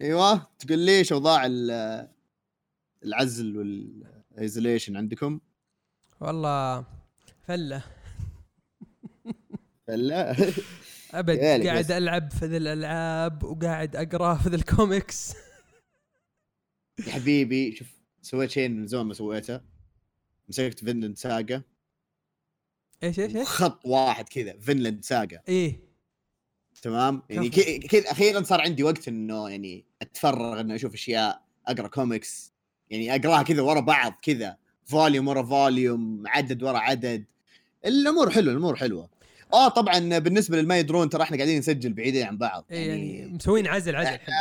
إيوه تقول لي إيش اوضاع ال- العزل وال isolation عندكم؟ والله فلة. لا أبد قاعد. ألعب في ذي الألعاب وقاعد أقرأ في ذي الكوميكس. يا حبيبي شوف سويت شيء من زمان ما سويته. مسكت Vinland Saga إيش إيش إيش؟ خط واحد كذا Vinland Saga إيه. تمام؟ يعني كذا أخيرا صار عندي وقت إنه يعني أتفرغ إنه أشوف أشياء أقرأ كوميكس يعني أقرأها كذا ورا بعض كذا volume ورا volume عدد ورا عدد. الأمور حلوة الأمور حلوة. آه طبعا بالنسبة للما يدرون ترى إحنا قاعدين نسجل بعيدين عن بعض إيه يعني يعني مسوين عزل عزل إحنا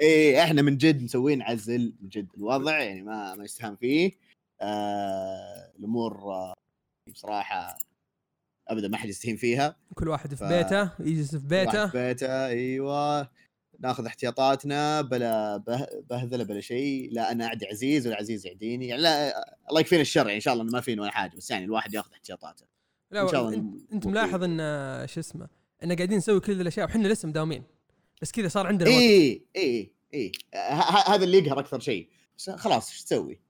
إيه إحنا من جد مسوين عزل من جد الوضع يعني ما ما يستهان فيه. آه الأمور آه بصراحة ابدا ما حد يستهين فيها. كل واحد في ف- بيته يجلس في بيته. في بيته أيوه. ناخذ احتياطاتنا بلا به- بهذله بلا شيء. لا أنا أعدي عزيز ولا عزيز يعديني. يعني لا الله يكفينا الشر يعني إن شاء الله إنه ما فينا ولا حاجة بس يعني الواحد ياخذ احتياطاته. لا إن شاء الله انت, إنه- أنت ملاحظ إن شو اسمه إن قاعدين نسوي كل الأشياء وحنا لسه مداومين. بس كذا صار عندنا اي اي اي هذا اللي يقهر أكثر شيء. خلاص إيش تسوي؟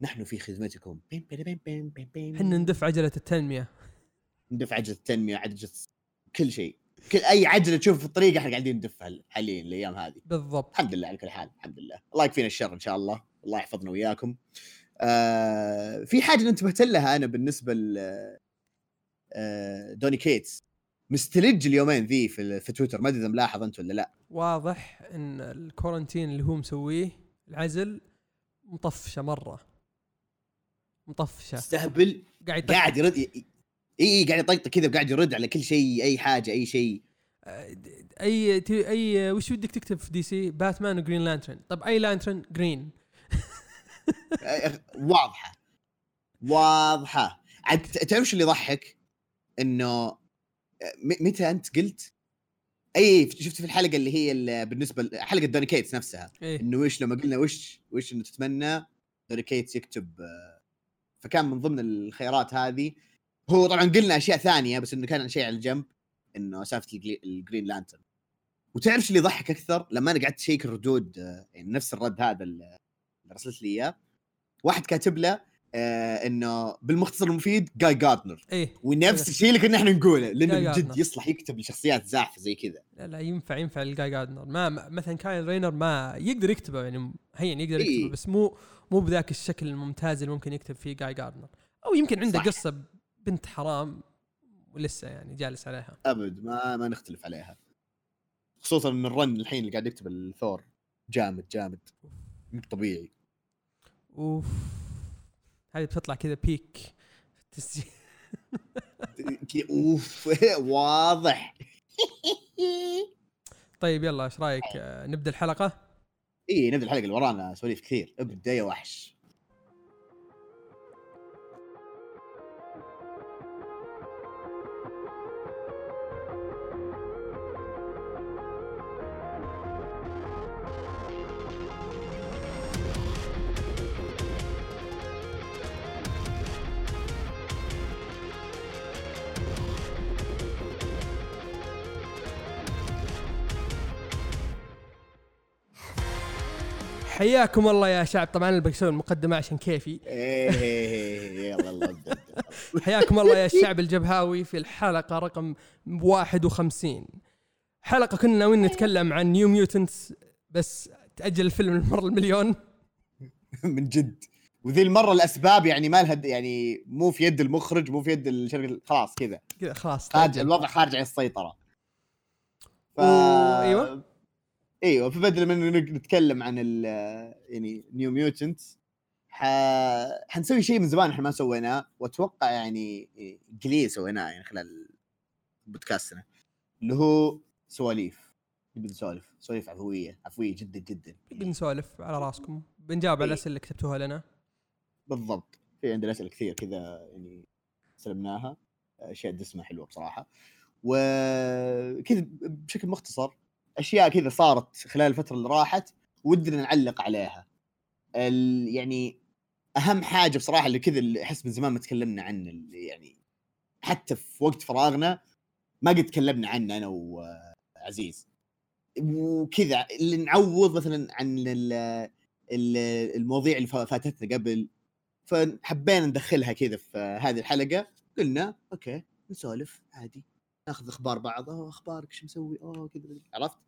نحن في خدمتكم. بيم بيم بيم بيم بيم بيم. حنا ندف عجله التنمية. ندفع عجلة التنمية عجلة كل شيء. كل أي عجلة تشوف في الطريق إحنا قاعدين ندفها حاليا الأيام هذه. بالضبط. الحمد لله على كل حال الحمد لله. الله يكفينا الشر إن شاء الله. الله يحفظنا وياكم آه في حاجة انتبهت لها أنا بالنسبة ل آه Donny Cates. مستلم اليومين ذي في, في تويتر. ما أدري إذا ملاحظ أنت ولا لا. واضح إن ال quarantine اللي هو مسويه العزل مطفشة مرة. مطفشة. استهبل قاعد. قاعد يرد إي إي قاعد يطقطق كذا وقاعد يرد على كل شيء أي حاجة أي شيء. آه، أي أي وش بدك تكتب في DC؟ Batman و Green Lantern طب أي Lantern Green آه، واضحة. واضحة. عاد تعرف اللي يضحك؟ إنه م- متى أنت قلت؟ أي شفت في الحلقة اللي هي ال- بالنسبة حلقة Donny Cates نفسها. إيه. إنه وش لما قلنا وش وش إنه تتمنى Donny Cates يكتب آه، فكان من ضمن الخيارات هذه. هو طبعا قلنا أشياء ثانية بس إنه كان شيء على الجنب إنه سالفة ال Green Lantern وتعرف اللي يضحك أكثر؟ لما أنا قعدت أشيك الردود آه، يعني نفس الرد هذا اللي رسلت لي إياه. واحد كاتب له آه إنه بالمختصر المفيد Guy Gardner إيه ونفس الشيء اللي كنا إحنا نقوله لأنه جد. يصلح يكتب لشخصيات زاحفة زي كذا. لا, لا ينفع ينفع ال Guy Gardner ما مثلا Kyle Rayner ما يقدر يكتبه يعني هين يقدر إيه. يكتبه بس مو مو بذاك الشكل الممتاز اللي ممكن يكتب فيه Guy Gardner أو يمكن عنده صح. قصة بنت حرام ولسه يعني جالس عليها. أبد ما ما نختلف عليها. خصوصا إن ال run الحين اللي قاعد يكتب الثور جامد جامد. مو طبيعي. أوف. هذه بتطلع كذا بيك في التسجيل. كي- أوف. واضح. طيب يلا إيش رأيك؟ آه، نبدأ الحلقة؟ اي نبدأ الحلقة اللي ورانا سواليف كثير. ابدا يا وحش حياكم الله يا شعب. طبعا أنا بسوي المقدمة عشان كيفي. إيه يلا. حياكم الله يا الشعب الجبهاوي في الحلقة رقم 51 حلقة كنا ناويين نتكلم عن New Mutants بس تأجل الفيلم المره المليون. من جد. وذي المرة الأسباب يعني ما لها يعني مو في يد المخرج مو في يد الشركة خلاص كذا. كذا خلاص. خارج. الوضع خارج عن السيطرة. ف... أيوة. إيوه فبدل من إنه نتكلم عن ال يعني New Mutant ح... حنسوي شيء من زمان إحنا ما سويناه وأتوقع يعني قليل سويناه يعني خلال بودكاستنا اللي هو سواليف. نبي نسولف سواليف عفوية عفوية جدا جدا. بنسولف على راسكم. بنجاوب على إيه. الأسئلة اللي كتبتوها لنا. بالضبط. في عندنا أسئلة كثير كذا يعني سلمناها. أشياء دسمة حلوة بصراحة. وكذا بشكل مختصر أشياء كذا صارت خلال الفترة اللي راحت ودنا نعلق عليها. يعني أهم حاجة بصراحة اللي كذا اللي أحس من زمان ما تكلمنا عنه اللي يعني حتى في وقت فراغنا ما قد تكلمنا عنه أنا وعزيز. وكذا اللي نعوض مثلا عن ال- ال- المواضيع اللي فاتتنا قبل فحبينا ندخلها كذا في هذه الحلقة. قلنا أوكي نسولف عادي ناخذ أخبار بعض أخبارك شو مسوي آه كذا. عرفت؟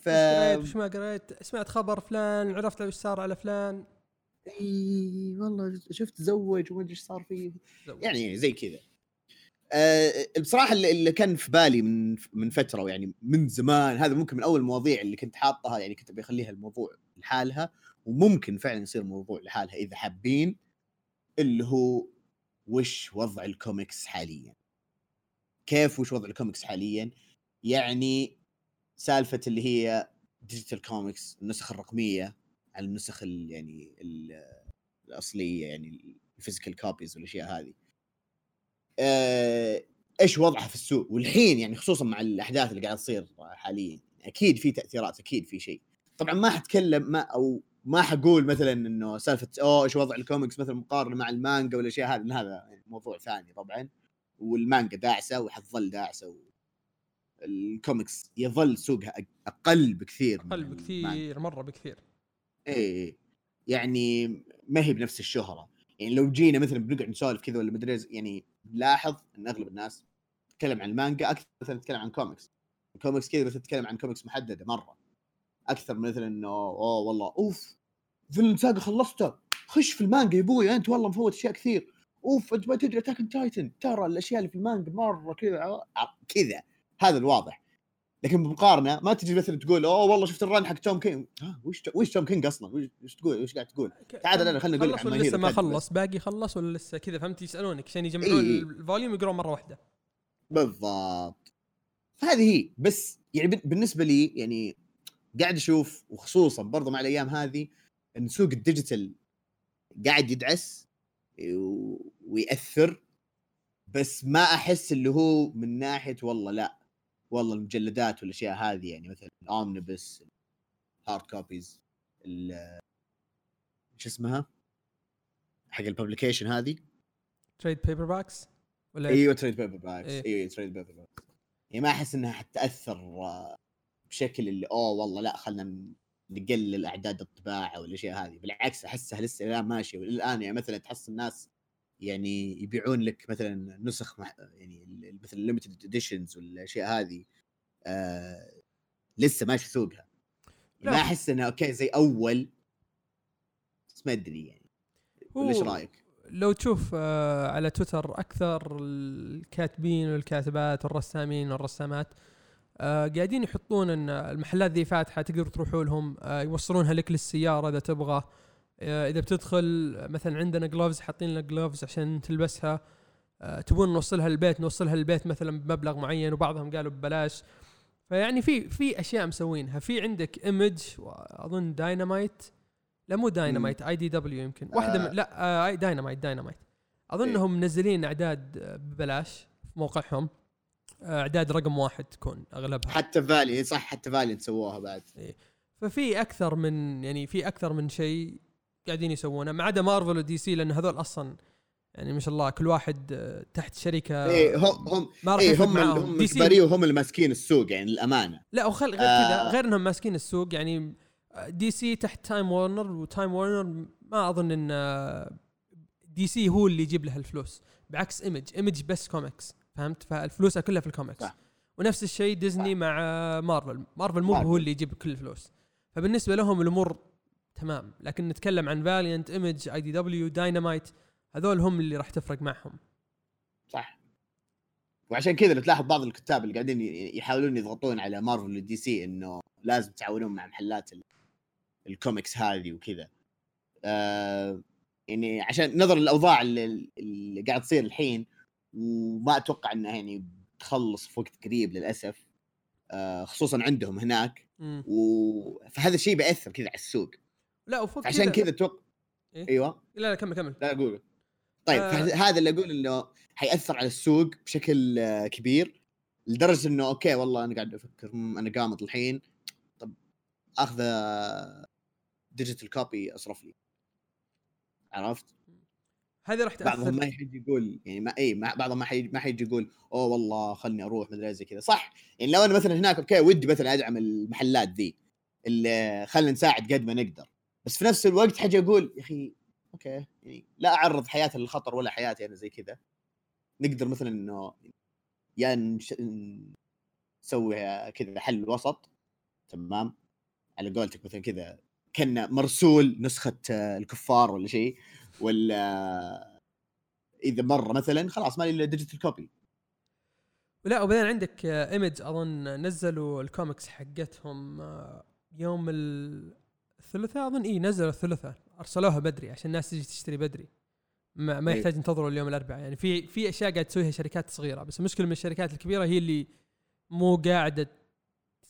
ف قريت وش ما قريت؟ سمعت خبر فلان عرفت وش صار على فلان. إي والله شفت تزوج وما أدري إيش صار فيه. زوج. يعني زي كذا. أه بصراحة اللي اللي كان في بالي من من فترة يعني من زمان هذا ممكن من أول المواضيع اللي كنت حاطها يعني كنت بخليها الموضوع لحالها وممكن فعلا يصير موضوع لحالها إذا حابين اللي هو وش وضع الكوميكس حاليا؟ كيف وش وضع الكوميكس حاليا؟ يعني سالفة اللي هي digital comics النسخ الرقمية على النسخ ال يعني ال الأصلية يعني ال physical copies والأشياء هذه. آه، إيش وضعها في السوق؟ والحين يعني خصوصا مع الأحداث اللي قاعدة تصير حاليا أكيد في تأثيرات أكيد في شيء. طبعا ما حتكلم ما أو ما حقول مثلا إنه سالفة أوه إيش وضع الكوميكس مثلا مقارنة مع المانجا والأشياء هذه هذا يعني موضوع ثاني طبعا. والمانجا داعسة وحتظل داعسة. الكوميكس يظل سوقها أقل بكثير أقل. بكثير مرة بكثير. إيه يعني ما هي بنفس الشهرة. يعني لو جينا مثلا بنقعد نسولف كذا ولا مدري يعني نلاحظ إن أغلب الناس تتكلم عن المانجا أكثر مثلا تتكلم عن كوميكس. الكوميكس كذا بس تتكلم عن كوميكس محددة مرة. أكثر من مثلا إنه أوه والله أوف Vinland Saga خلصته خش في المانجا يا أبوي أنت والله مفوت أشياء كثير. أوف أنت ما تدري Attack Titan ترى الأشياء اللي في المانجا مرة كذا كذا. هذا الواضح. لكن بمقارنة ما تجي مثلا تقول أوه والله شفت ال run حق Tom King وش وش Tom King أصلا؟ وش- تقول وش قاعد تقول؟ تعال الآن خلنا نقول خلص ولا لسه ما خلص؟ باقي خلص ولا لسه؟ كذا فهمت؟ يسألونك عشان يجمعون إي. ال volume يقرون مرة واحدة. بالضبط. فهذه هي. بس يعني بال- بالنسبة لي يعني قاعد أشوف وخصوصا برضو مع الأيام هذه إن سوق ال digital قاعد يدعس ويأثر بس ما أحس اللي هو من ناحية والله لا. والله المجلدات والأشياء هذه يعني مثلا omnibus hard copies شو اسمها؟ حق ال publication هذه. تريد paperbacks ولا؟ أيوه تريد paperbacks. أيوه تريد paperbacks يعني ما أحس إنها حتأثر آه، بشكل اللي أوه والله لا خلينا نقلل أعداد الطباعة والأشياء هذه. بالعكس أحسها لسه الآن ماشية. والآن يعني مثلا تحس الناس يعني يبيعون لك مثلا نسخ مح... يعني مثل ال limited editions والأشياء هذه آه لسه ماشي سوقها لا. ما أحس إنها okay زي أول بس ما أدري يعني إيش رأيك؟ لو تشوف آه، على تويتر أكثر الكاتبين والكاتبات والرسامين والرسامات آه، قاعدين يحطون إن المحلات ذي فاتحة تقدر تروحوا لهم آه، يوصلونها لك للسيارة إذا تبغى آه، إذا بتدخل مثلا عندنا gloves حاطين لك gloves عشان تلبسها. آه، تبون نوصلها للبيت نوصلها للبيت مثلا بمبلغ معين وبعضهم قالوا ببلاش. فيعني في في أشياء مسوينها. في عندك Image وأظن داينامايت لا مو Dynamite IDW يمكن. واحدة آه. من لا آه Dynamite Dynamite أظنهم منزلين أعداد آه، ببلاش في موقعهم. آه، أعداد رقم واحد تكون أغلبها. حتى Valiant صح حتى Valiant سووها بعد. ففي أكثر من يعني في أكثر من شيء. قاعدين يسوونه ما عدا Marvel و DC لأن هذول أصلا يعني ما شاء الله كل واحد آه، تحت شركة إيه هم هم ما راح إيه يفرق هم هم كبار إيه وهم اللي ماسكين السوق يعني للأمانة. لا وخل غير آه. كذا غير إنهم ماسكين السوق يعني DC تحت Time Warner و Time Warner ما أظن إن آه، DC هو اللي يجيب لها الفلوس بعكس Image Image بس كوميكس فهمت؟ فالفلوس كلها في الكوميكس صح. ونفس الشيء ديزني مع آه، Marvel Marvel مو. هو اللي يجيب كل الفلوس. فبالنسبة لهم الأمور تمام. لكن نتكلم عن Valiant Image IDW Dynamite هذول هم اللي راح تفرق معهم. صح. وعشان كذا لو تلاحظ بعض الكتاب اللي قاعدين يحاولون يضغطون على Marvel و DC إنه لازم تعاونون مع محلات ال- الكوميكس هذه وكذا. آه يعني عشان نظر الأوضاع اللي, اللي قاعد تصير الحين وما أتوقع إنها يعني تخلص في وقت قريب للأسف. آه خصوصا عندهم هناك. و... فهذا الشيء بيأثر كذا على السوق. لا وفوق عشان كذا. أتوقع إيه؟ أيوه. لا لا كمل كمل. لا أقول طيب آه. آه. هذا اللي أقول إنه حيأثر على السوق بشكل آه، كبير لدرجة إنه okay والله أنا قاعد أفكر أنا قامت الحين. طب أخذ digital copy أصرف لي. عرفت؟ هذه راح بعضهم تاثر ما يحج يقول يعني ما إي ما بعضهم ما حيجي ما حيجي يقول أوه والله خلني أروح مدري زي كذا. صح؟ يعني لو أنا مثلا هناك okay ودي مثلا أدعم المحلات ذي اللي خلينا نساعد قد ما نقدر. بس في نفس الوقت حاجة أقول يا أخي أوكي يعني لا أعرض حياتي للخطر ولا حياتي أنا زي كذا. نقدر مثلا إنه يا نش- نسوي كذا حل وسط تمام؟ على قولتك مثلا كذا كأن مرسول نسخة الكفار ولا شيء ولا إذا مره مثلا خلاص ما إلا ديجيتال كوبي لا وبعدين عندك Image أظن نزلوا الكوميكس حقتهم آه، يوم الثلاثاء أظن إي نزلوا الثلاثاء أرسلوها بدري عشان الناس تجي تشتري بدري ما, ما. يحتاج ينتظروا اليوم الأربعاء يعني في في أشياء قاعد تسويها شركات صغيرة بس المشكلة من الشركات الكبيرة هي اللي مو قاعدة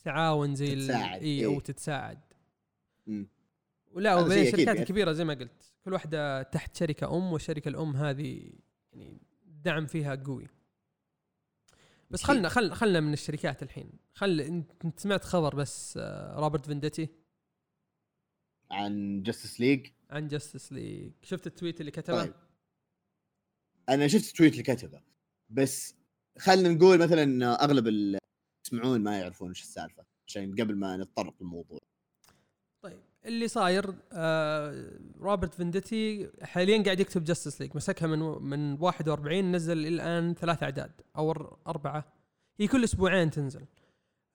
تعاون زي تتساعد، إي أو. تتساعد مم. ولا أكيد الشركات يعني. الكبيرة زي ما قلت كل واحدة تحت شركة أم والشركة الأم هذه يعني الدعم فيها قوي بس. خلنا خلنا خلنا من الشركات الحين خل انت سمعت خبر بس آه، روبرت فينديتي عن جاستس ليج عن جاستس ليج شفت ال tweet اللي كتبه؟ طيب. أنا شفت ال tweet اللي كتبه بس خلينا نقول مثلا أغلب اللي يسمعون ما يعرفون إيش السالفة عشان قبل ما نتطرق للموضوع. طيب اللي صاير آه Robert Venditti حاليا قاعد يكتب Justice League مسكها من من 41 نزل إلى الآن ثلاث أعداد أو أربعة. هي كل أسبوعين تنزل.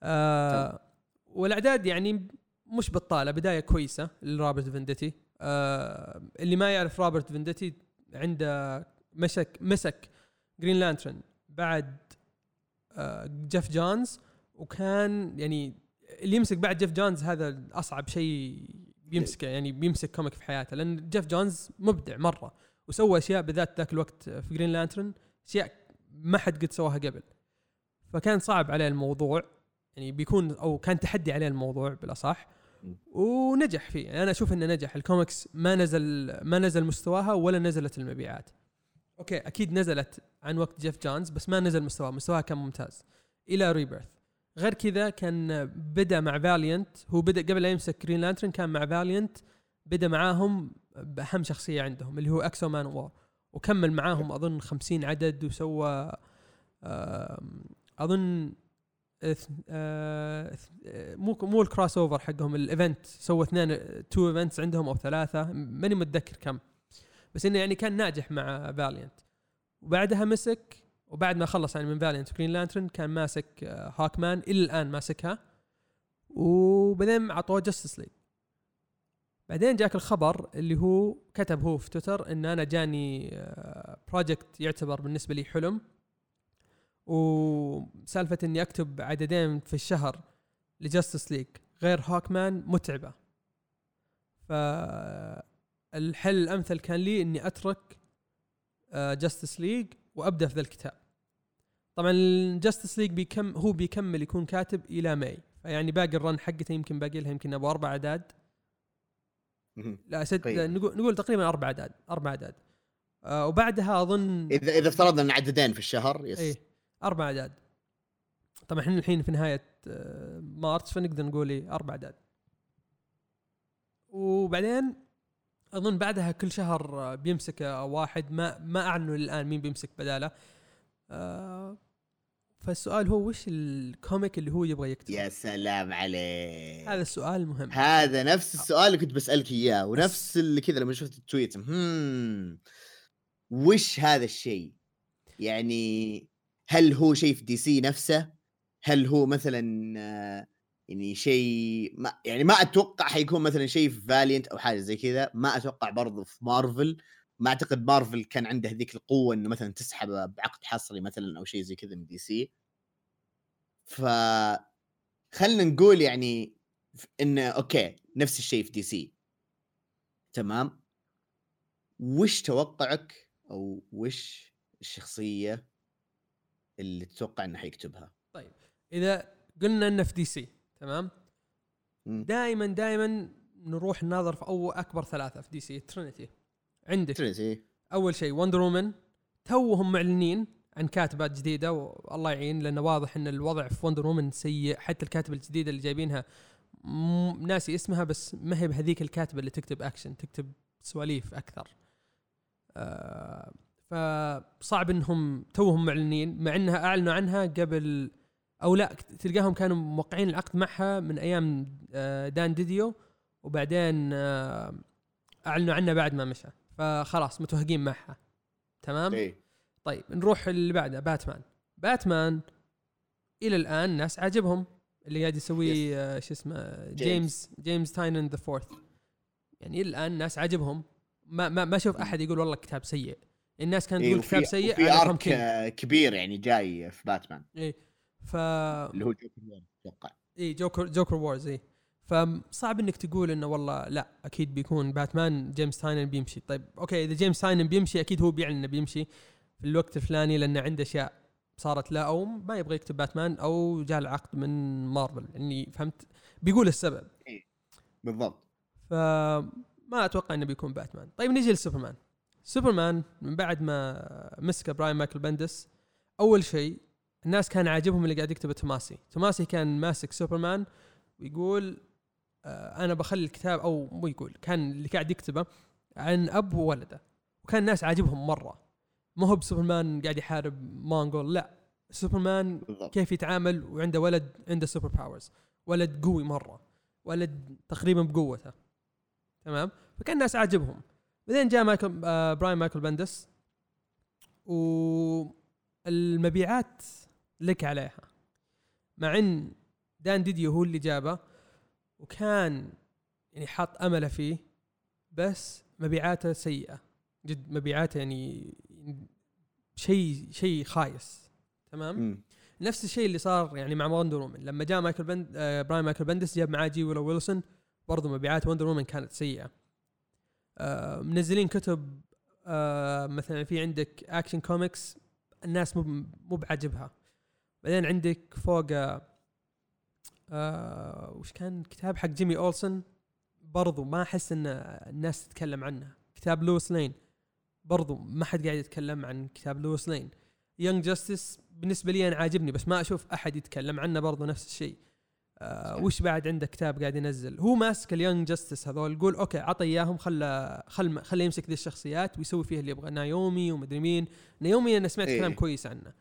آه والأعداد يعني مش بطاله بداية كويسة ل Robert Venditti آه اللي ما يعرف Robert Venditti عنده مسك مسك Green Lantern بعد آه Geoff Johns وكان يعني اللي يمسك بعد Geoff Johns هذا أصعب شيء بيمسكه يعني بيمسك comic في حياته لأن Geoff Johns مبدع مرة وسوى أشياء بالذات ذاك الوقت في Green Lantern أشياء ما حد قد سواها قبل فكان صعب عليه الموضوع يعني بيكون أو كان تحدي عليه الموضوع بالأصح. ونجح فيه. يعني أنا أشوف إنه نجح. الكوميكس ما نزل ما نزل مستواها ولا نزلت المبيعات. okay أكيد نزلت عن وقت Geoff Johns بس ما نزل مستواها. مستواها كان ممتاز. إلى Rebirth غير كذا كان بدأ مع Valiant هو بدأ قبل لا يمسك Green Lantern كان مع Valiant بدأ معاهم بأهم شخصية عندهم اللي هو X-O Manowar وكمل معاهم أظن 50 عدد وسوى أظن مو مو ال crossover حقهم ال event سوى اثنين two events عندهم أو ثلاثة ماني متذكر كم. بس إنه يعني كان ناجح مع Valiant وبعدها مسك وبعد ما خلص يعني من Valiant و Green Lantern كان ماسك آه، Hawkman إلى الآن ماسكها. وبعدين عطوه Justice League بعدين جاك الخبر اللي هو كتب هو في تويتر إن أنا جاني project يعتبر بالنسبة لي حلم. وسالفة إني أكتب عددين في الشهر ل Justice League غير Hawkman متعبة. فالحل الأمثل كان لي إني أترك Justice League وأبدأ في ذا الكتاب. طبعا ال Justice League بيكم هو بيكمل يكون كاتب إلى May فيعني باقي ال run حقته يمكن باقي لها يمكن أبو أربع أعداد. لا ست تقريباً. نقول نقول تقريبا أربع أعداد أربع أعداد. آه وبعدها أظن اذا إذا افترضنا إن عددين في الشهر yes. إيه. أربع أعداد. طبعا إحنا الحين في نهاية آه، مارس فنقدر نقول إيه أربع أعداد. وبعدين أظن بعدها كل شهر آه، بيمسك آه، واحد. ما ما أعلنوا الان مين بيمسك بداله. آه فالسؤال هو وش ال comic اللي هو يبغى يكتبه يا سلام عليك. هذا السؤال مهم. هذا نفس السؤال اللي كنت بسألك إياه ونفس اللي كذا لما شفت ال tweet. هم وش هذا الشيء؟ يعني هل هو شيء في DC نفسه؟ هل هو مثلا آه، يعني شيء ما يعني ما أتوقع حيكون مثلا شيء في Valiant أو حاجة زي كذا، ما أتوقع برضه في مارفل، ما أعتقد مارفل كان عنده هذيك القوة إنه مثلا تسحب بعقد حصري مثلا أو شيء زي كذا من DC. ف خلينا نقول يعني إنه أوكي نفس الشيء في DC تمام وش توقعك أو وش الشخصية اللي تتوقع إنه حيكتبها. إذا قلنا إنه في DC تمام. دائما دائما نروح نناظر في اول أكبر ثلاثة في DC Trinity عندك Trinity أول شيء Wonder Woman توهم معلنين عن كاتبات جديدة والله يعين لأنه واضح إن الوضع في Wonder Woman سيء. حتى الكاتبة الجديدة اللي جايبينها م- ناسي اسمها بس ما هي بهذيك الكاتبة اللي تكتب اكشن تكتب سواليف أكثر. آه فصعب إنهم توهم معلنين مع إنها أعلنوا عنها قبل أو لا تلقاهم كانوا موقعين العقد معها من أيام آه، Dan DiDio وبعدين آه، أعلنوا عنها بعد ما مشى. فخلاص متوهقين معها. تمام؟ إيه. طيب نروح اللي بعده باتمان. باتمان إلى الآن ناس عاجبهم. اللي قاعد يسويه آه، شو اسمه James James Tynion the Fourth. يعني إلى الآن ناس عاجبهم. ما ما ما أشوف أحد يقول والله كتاب سيء. الناس كانت إيه تقول كتاب سيء في arc كبير يعني جاي في باتمان. إيه ف اللي هو Joker War أتوقع. اي Joker Joker War اي فصعب إنك تقول إنه والله لا أكيد بيكون باتمان James Tynion بيمشي. طيب أوكي إذا James Tynion بيمشي أكيد هو بيعلن إنه بيمشي في الوقت الفلاني لأنه عنده أشياء صارت لا أو ما يبغى يكتب باتمان أو جاء العقد من مارفل يعني فهمت؟ بيقول السبب. بالضبط. فما أتوقع إنه بيكون باتمان. طيب نجي لسوبرمان. سوبرمان من بعد ما مسك Brian Michael Bendis أول شيء الناس كان عاجبهم اللي قاعد يكتبه Tomasi. Tomasi كان ماسك سوبرمان ويقول آه أنا بخلي الكتاب أو مو يقول كان اللي قاعد يكتبه عن أب وولده. وكان الناس عاجبهم مرة. ما هو بسوبرمان قاعد يحارب Mongul لا. سوبرمان كيف يتعامل وعنده ولد عنده superpowers ولد قوي مرة. ولد تقريبا بقوته. تمام؟ فكان الناس عاجبهم. بعدين جاء مايكل آه Brian Michael Bendis والمبيعات لك عليها. مع إن Dan DiDio هو اللي جابه وكان يعني حاط أمله فيه بس مبيعاته سيئة. جد مبيعاته يعني شيء شيء خايس. تمام؟ مم. نفس الشيء اللي صار يعني مع Wonder Woman لما جاء Michael Bend آه Brian Michael Bendis جاب معاه G. Willow Wilson برضو مبيعات Wonder Woman كانت سيئة. منزلين كتب آه مثلا في عندك Action Comics الناس مو مو بعجبها. بعدين عندك فوق آه وش كان كتاب حق Jimmy Olsen برضو ما أحس إن الناس تتكلم عنه. كتاب Lois Lane برضو ما حد قاعد يتكلم عن كتاب Lois Lane Young Justice بالنسبة لي أنا عاجبني بس ما أشوف أحد يتكلم عنه برضو نفس الشيء. آه. وش بعد عنده كتاب قاعد ينزل؟ هو ماسك ال Young Justice هذول يقول أوكي عطى إياهم خله خل خليه يمسك ذي الشخصيات ويسوي فيها اللي يبغى Naomi ومدري مين. Naomi أنا سمعت إيه. كلام كويس عنه.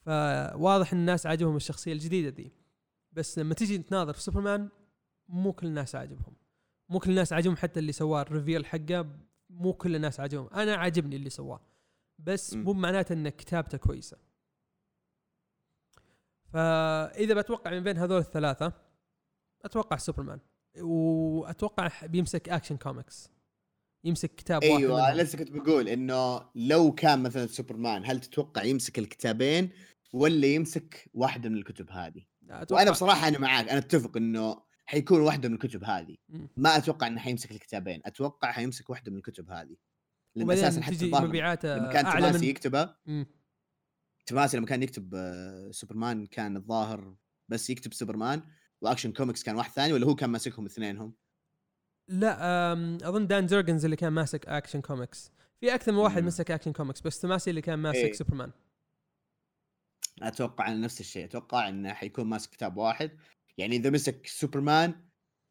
فواضح إن الناس عاجبهم الشخصية الجديدة دي بس لما تيجي تناظر في سوبرمان مو كل الناس عاجبهم. مو كل الناس عاجبهم حتى اللي سواه ال reveal حقه مو كل الناس عاجبهم. أنا عاجبني اللي سواه. بس. مو معناته إن كتابته كويسة. فإذا بتوقع من بين هذول الثلاثة أتوقع سوبرمان وأتوقع بيمسك Action Comics يمسك كتاب واحد أيوه لسه كنت بقول إنه لو كان مثلا سوبرمان هل تتوقع يمسك الكتابين ولا يمسك واحدة من الكتب هذه؟ أتوقع وأنا بصراحة أنا معاك أنا أتفق إنه حيكون واحدة من الكتب هذه. ما أتوقع إنه حيمسك الكتابين أتوقع حيمسك واحدة من الكتب هذه لأن أساسا حتى مبيعاته لما كان أعلى من يكتبها مم. توماسي لما كان يكتب آه، سوبرمان كان الظاهر بس يكتب سوبرمان و Action Comics كان واحد ثاني ولا هو كان ماسكهم اثنينهم؟ لا أظن دان جيرجنز اللي كان ماسك Action Comics في أكثر من واحد مم. مسك Action Comics بس توماسي اللي كان ماسك إيه. سوبرمان أتوقع أنا نفس الشيء أتوقع إنه حيكون ماسك كتاب واحد يعني إذا مسك سوبرمان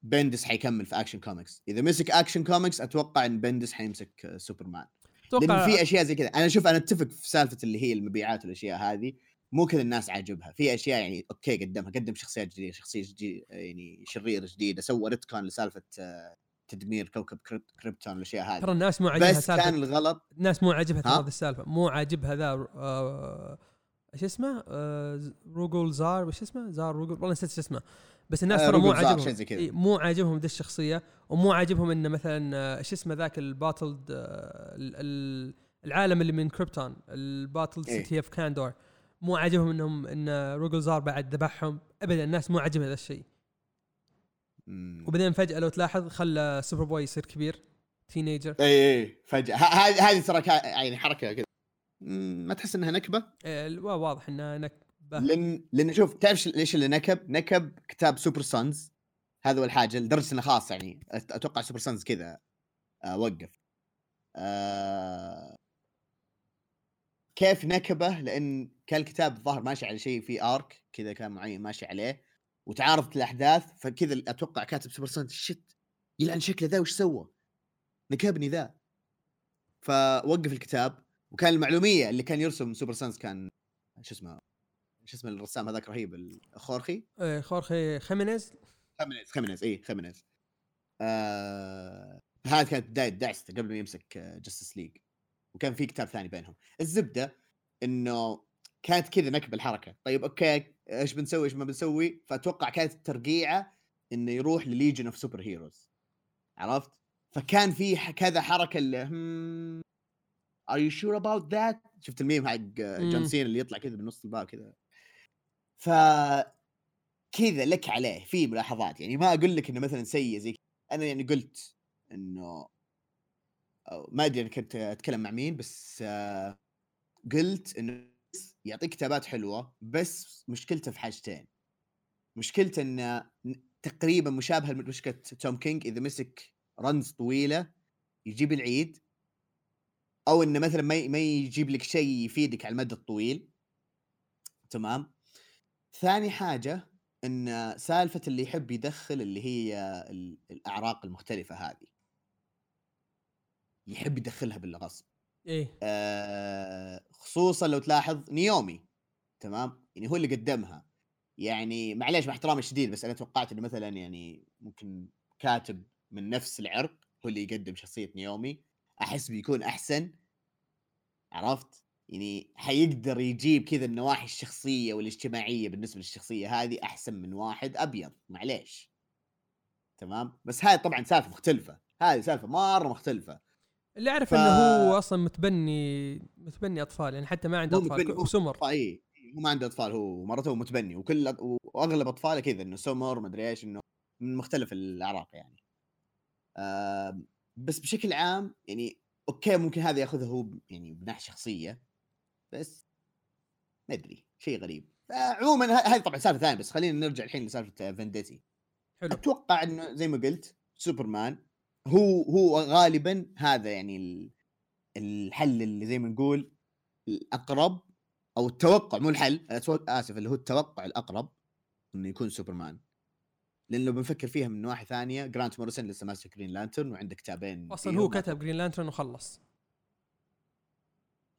بندس حيكمل في Action Comics إذا مسك Action Comics أتوقع إن بندس حيمسك آه، سوبرمان أتوقع في أشياء زي كذا. أنا شوف أنا أتفق في سالفة اللي هي المبيعات والأشياء هذه. مو كل الناس عاجبها. في أشياء يعني أوكي قدمها. قدم شخصيات جديدة شخصية جديدة يعني شريرة جديدة. سوى retcon لسالفة آه، تدمير كوكب كريب- كريبتون والأشياء ترى هذه الناس مو عاجبها بس كان سالفه الغلط. الناس مو عاجبها ترى ها؟ هذه السالفة. مو عاجبها ذا آه، إيش اسمه؟ آه، روجل زار وش اسمه؟ زار روجل والله نسيت إيش اسمه. بس الناس آه، ترى مو عاجبهم. مو عاجبهم ذي الشخصية ومو عاجبهم إنه مثلا آه، إيش اسمه ذاك ال bottled آه، ال- ال- العالم اللي من كريبتون ال bottled إيه. city of Kandor. مو عاجبهم إنهم إن روجل زار بعد ذبحهم. ابدا الناس مو عاجبها ذا الشيء. وبعدين فجأة لو تلاحظ خلى Superboy يصير كبير teenager إي إي فجأة. هذه هذه ترى يعني حركة كذا. ما تحس إنها نكبة؟ إيه، واضح انه نكبه لأن لأن شوف تعرف ليش اللي نكب؟ نكب كتاب سوبر سانز هذا هو الحاجة لدرجة إنه خلاص يعني أتوقع Super Sons كذا آه وقف آه كيف نكبه؟ لأن كان الكتاب الظاهر ماشي على شيء في arc كذا كان معين ماشي عليه وتعارضت الاحداث فكذا أتوقع كاتب Super Sons shit يلعن شكله ذا وش سوى؟ نكبني ذا فوقف الكتاب وكان المعلومية اللي كان يرسم Super Sons كان شو اسمه شو اسمه الرسام هذاك رهيب الخورخي إيه، خورخي خيمينيز. خيمينيز خيمينيز اي خيمينيز. آه هذه كانت بداية دعسته قبل ما يمسك Justice League وكان في كتاب ثاني بينهم. الزبدة إنه كانت كذا نكبة الحركة. طيب أوكي إيش بنسوي إيش ما بنسوي؟ فأتوقع كانت الترقيعه إنه يروح ل Legion of Super-Heroes عرفت؟ فكان في كذا حركة اللي هم are you sure about that شفت الميم حق جون مم. سينا اللي يطلع كذا بنص الباب كذا. ف كذا لك عليه في ملاحظات. يعني ما أقول لك إنه مثلا سيء زي. أنا يعني قلت إنه ما أدري أنا كنت أتكلم مع مين بس قلت إنه يعطيك كتابات حلوة بس مشكلته في حاجتين. مشكلته انه تقريبا مشابهه لمشكله توم كينج؟ إذا مسك رنز طويلة يجيب العيد أو إنه مثلا ما ما يجيب لك شيء يفيدك على المدى الطويل. تمام؟ ثاني حاجة إن سالفة اللي يحب يدخل اللي هي ال- الأعراق المختلفة هذه. يحب يدخلها بالغصب. إيه. آه، خصوصا لو تلاحظ نيومي تمام؟ يعني هو اللي قدمها. يعني معليش مع احترامي الشديد بس أنا توقعت إنه مثلا يعني ممكن كاتب من نفس العرق هو اللي يقدم شخصية نيومي. أحس بيكون أحسن. عرفت؟ يعني حيقدر يجيب كذا النواحي الشخصية والاجتماعية بالنسبة للشخصية هذه أحسن من واحد أبيض معليش. تمام؟ بس هاي طبعا سالفة مختلفة. هذه سالفة مرة مختلفة. اللي أعرف ف- إنه هو أصلا متبني متبني أطفال يعني حتى ما عنده أطفال هو وسمر اي هو ما عنده أطفال هو مرته متبني. وكل وأغلب أطفاله كذا إنه سمر مدري إيش إنه من مختلف الأعراق يعني. آم، بس بشكل عام يعني أوكي ممكن هذا ياخذها هو يعني بناحيه شخصية. بس ما أدري شيء غريب. عموما هذه طبعا سالفة ثانية بس خلينا نرجع الحين لسالفة فينديتي حلو. أتوقع إنه زي ما قلت سوبرمان هو هو غالبا هذا يعني ال- الحل اللي زي ما نقول الأقرب أو التوقع مو الحل آسف اللي هو التوقع الأقرب إنه يكون سوبرمان. لأن لو بنفكر فيها من نواحي ثانية جرانت موريسون لسه ماسك Green Lantern وعنده كتابين أصلا هو كتب Green Lantern وخلص.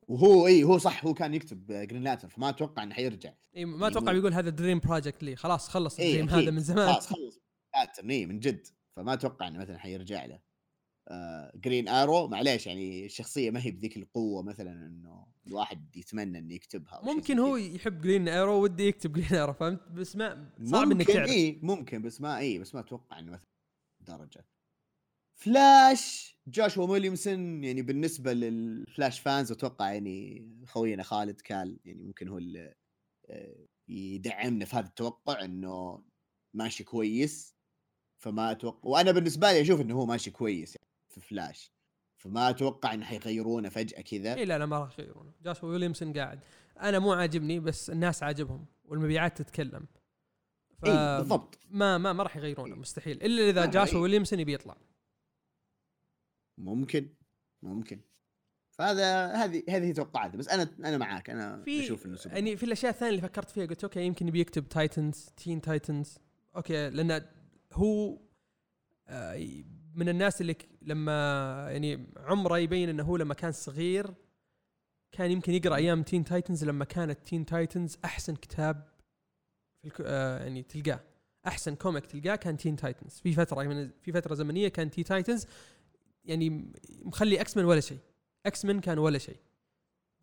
وهو إي هو صح هو كان يكتب Green Lantern فما أتوقع إنه حيرجع. إي ما يعني أتوقع هو- بيقول هذا dream project لي. خلاص خلص إيه، ال dream. هذا من زمان. خلاص خلص. Lantern إي من جد. فما أتوقع إنه مثلا حيرجع له. آه Green Arrow معليش يعني الشخصية ما هي بذيك القوة مثلا إنه الواحد يتمنى إنه يكتبها ممكن هو. يحب Green Arrow ودي يكتب Green Arrow فهمت؟ بس ما صعب إنك ممكن تعرف. إي ممكن بس ما إي بس ما أتوقع إنه مثلا درجة. فلاش جاشوا ويليامسون يعني بالنسبة لل Flash fans أتوقع يعني خوينا خالد كال يعني ممكن هو اللي آه، يدعمنا في هذا التوقع إنه ماشي كويس. فما أتوقع وأنا بالنسبة لي أشوف إنه هو ماشي كويس يعني في فلاش. فما أتوقع إنه حيغيرونه فجأة كذا. إي لا لا ما راح يغيرونه جاشوا ويليامسون قاعد. أنا مو عاجبني بس الناس عاجبهم والمبيعات تتكلم. ف... إي بالضبط. ما ما ما راح يغيرونه مستحيل. إلا إذا جاشوا. ويليامسون يبي يطلع. ممكن ممكن. فهذا هذه هذه توقعاتي بس أنا أنا معاك أنا في أشوف إنه سوبر. يعني في الأشياء الثانية اللي فكرت فيها قلت أوكي يمكن يبي يكتب Titans Teen Titans أوكي لأن هو آه، من الناس اللي لما يعني عمره يبين إنه هو لما كان صغير كان يمكن يقرأ أيام Teen Titans لما كانت Teen Titans أحسن كتاب في. آه يعني تلقاه. أحسن comic تلقاه كان Teen Titans في فترة من في فترة زمنية كان Teen Titans يعني مخلي X-Men ولا شيء. X-Men كان ولا شيء.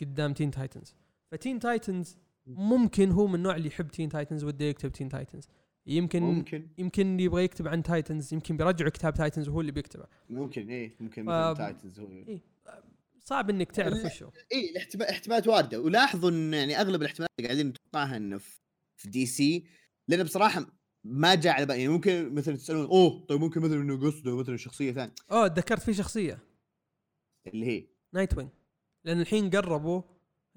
قدام Teen Titans ف Teen Titans ممكن هو من النوع اللي يحب Teen Titans وده يكتب Teen Titans يمكن ممكن. يمكن يبغى يكتب عن Titans يمكن بيرجعوا كتاب Titans وهو اللي بيكتبه. ممكن إيه ممكن ف- مثل Titans هو. إيه. صعب إنك تعرف لا. وشو. اي الاحتمال احتمالات واردة. ولاحظوا إن يعني أغلب الاحتمالات اللي قاعدين نتوقعها إنه في في DC لأن بصراحة ما جاء على بالي. يعني ممكن مثلا تسألون أوه طيب ممكن مثلا إنه قصده مثلا شخصية ثانية. أوه تذكرت في شخصية. اللي هي؟ Nightwing لأن الحين قربوا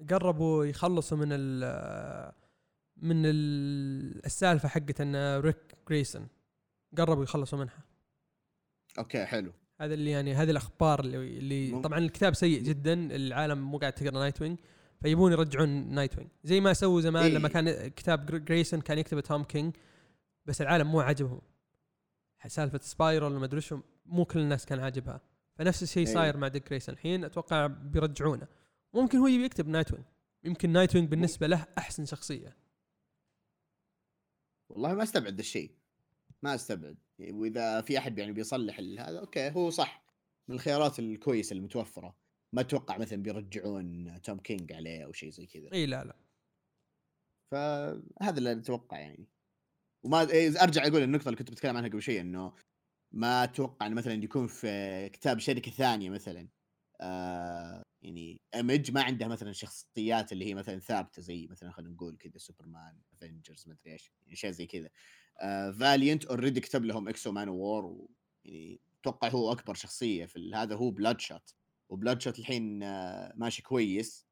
قربوا يخلصوا من ال من ال- السالفة حقت إن ريك جريسون قربوا يخلصوا منها. أوكي حلو. هذا اللي يعني هذه الأخبار اللي, اللي. طبعاً الكتاب سيء جدا العالم مو قاعد تقرأ Nightwing فيبون يرجعون Nightwing زي ما سووا زمان إيه. لما كان كتاب جر- جريسون كان يكتبه توم كينج بس العالم مو عاجبهم. سالفة Spyral وما أدري شو مو كل الناس كان عاجبها. فنفس الشيء إيه. صاير مع ديك جريسون الحين أتوقع بيرجعونه. ممكن هو يبي يكتب Nightwing يمكن Nightwing بالنسبة له أحسن شخصية. والله ما أستبعد الشيء ما أستبعد. وإذا في أحد يعني بيصلح هذا أوكي هو صح. من الخيارات الكويسة المتوفرة. ما أتوقع مثلا بيرجعون توم كينج عليه أو شيء زي كذا. إي لا لا. فهذا اللي أتوقع يعني. وما إيه، أرجع أقول النقطة اللي كنت بتكلم عنها قبل شوي إنه ما أتوقع إنه مثلا يكون في كتاب شركة ثانية مثلا آه يعني Image ما عندها مثلا شخصيات اللي هي مثلا ثابتة زي مثلا خلينا نقول كذا سوبرمان Avengers ما أدري إيش يعني اشياء زي كذا. آه already كتب لهم X-O Manowar يعني أتوقع هو أكبر شخصية في هذا هو Bloodshot و Bloodshot الحين آه ماشي كويس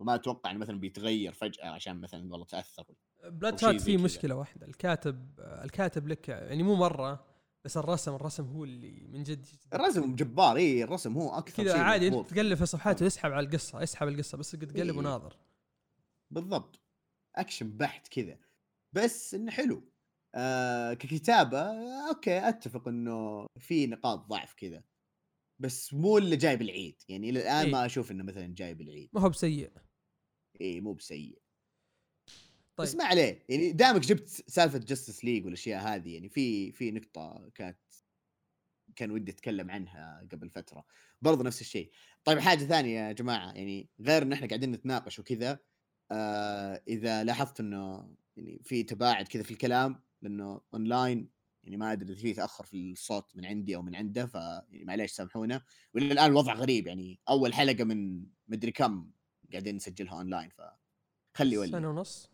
وما أتوقع إنه مثلا بيتغير فجأة عشان مثلا والله تأثر. Bloodshot كذا. مشكلة واحدة. الكاتب الكاتب لك يعني مو مرة بس الرسم الرسم هو اللي من جد الرسم جبار اي الرسم هو أكثر كذا عادي أنت. تقلب في صفحاته يسحب على القصة يسحب القصة بس قد تقلب إيه. وناظر. بالضبط. أكشن بحت كذا. بس إنه حلو. آه ككتابة أوكي أتفق إنه في نقاط ضعف كذا. بس مو اللي جايب العيد. يعني إلى الآن إيه. ما أشوف إنه مثلا جايب العيد. ما هو بسيء. اي مو بسيء. طيب. بس ما عليه يعني دامك جبت سالفة Justice League والأشياء هذه يعني في في نقطة كانت كان ودي أتكلم عنها قبل فترة. برضو نفس الشيء. طيب حاجة ثانية يا جماعة يعني غير إن إحنا قاعدين نتناقش وكذا آه إذا لاحظت إنه يعني في تباعد كذا في الكلام لأنه اونلاين يعني ما أدري في تأخر في الصوت من عندي أو من عنده ف يعني معليش سامحونا. وإلى الآن الوضع غريب يعني أول حلقة من مدري كم قاعدين نسجلها اونلاين فخلي ولي سنة ونص.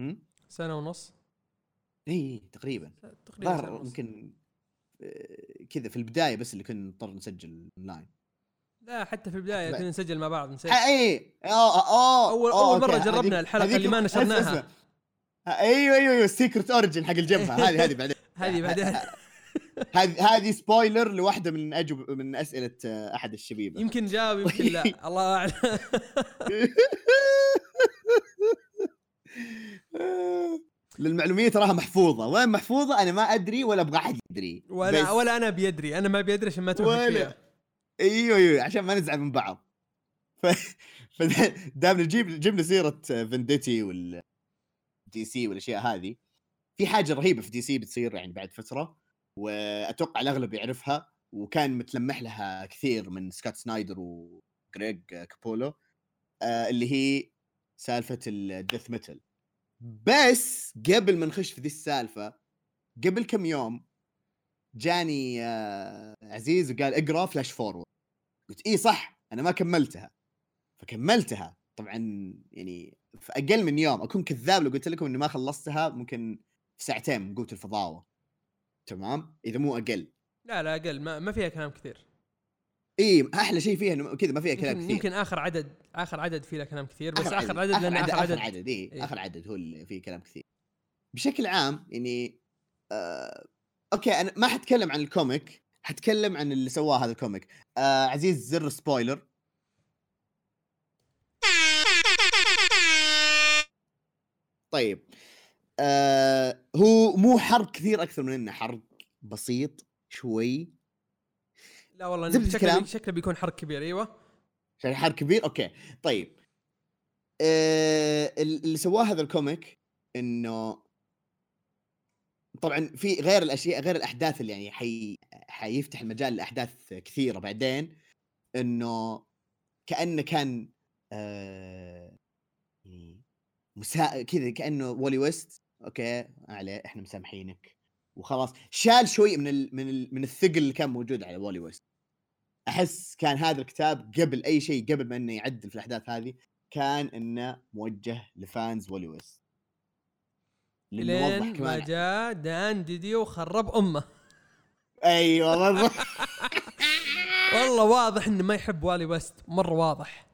هم؟ سنة ونص اي تقريبا تقريبا ونص. يمكن آه، كذا في البداية بس اللي كنا نضطر نسجل اونلاين لا حتى في البداية. كنا نسجل مع بعض نسجل اي آه آه أول- آه، أول مرة أوكي. جربنا هذيك- اللي ما نشرناها. آه، أيوه أيوه أيوه ال Secret Origin حق الجبهة هذه هذه بعدين هذه بعدين هذه هذه spoiler لواحدة من اجوب من أسئلة آه، أحد الشبيبة يمكن جاوب يمكن لا الله أعلم للمعلومية تراها محفوظة. وين محفوظة؟ أنا ما أدري ولا أبغى أحد يدري. ولا بس- ولا أنا بيدري. أنا ما بيدري عشان ما ولا فيها. أيوه أيوه عشان ما نزعل من بعض. ف فدام نجيب جبنا سيرة فنديتي وال DC والأشياء هذه. في حاجة رهيبة في DC بتصير يعني بعد فترة وأتوقع الأغلب يعرفها وكان متلمح لها كثير من سكوت سنايدر وجريج كابولو آه اللي هي سالفة ال Death Metal بس قبل ما نخش في ذي السالفة قبل كم يوم جاني آه عزيز وقال اقرأ Flash Forward قلت اي صح أنا ما كملتها. فكملتها. طبعا يعني في أقل من يوم أكون كذاب لو قلت لكم إني ما خلصتها ممكن في ساعتين من قوة الفضاوه تمام؟ إذا مو أقل. لا لا أقل. ما, ما فيها كلام كثير. اي أحلى شيء فيها إنه كذا ما فيها كلام كثير. يمكن آخر عدد آخر عدد فيه كلام كثير بس آخر, عدد. اخر لأن عدد آخر آخر عدد عدد اي إيه. آخر عدد هو اللي فيه كلام كثير. بشكل عام يعني آه أوكي أنا ما حتكلم عن ال comic حتكلم عن اللي سواه هذا ال comic. آه عزيز زر spoiler طيب. آه هو مو حرق كثير أكثر من إنه حرق بسيط شوي. لا والله زبدة شكله الكلام. شكله بيكون حرق كبير أيوه. عشان حرق كبير؟ أوكي. طيب. آه اللي سواه هذا ال comic إنه طبعا في غير الأشياء غير الأحداث اللي يعني حي حيفتح المجال لأحداث كثيرة بعدين إنه كأنه كان آه يعني مسا... كذا كأنه وولي ويست. أوكي عليه إحنا مسامحينك. وخلاص. شال شوي من ال... من ال... من الثقل اللي كان موجود على وولي ويست. أحس كان هذا الكتاب قبل أي شيء قبل ما إنه يعدل في الأحداث هذه كان إنه موجه ل fans وولي ويست لين ما جاء دان ديديو وخرب أمه. أيوه بالضبط والله واضح إنه ما يحب والي ويست مرة واضح.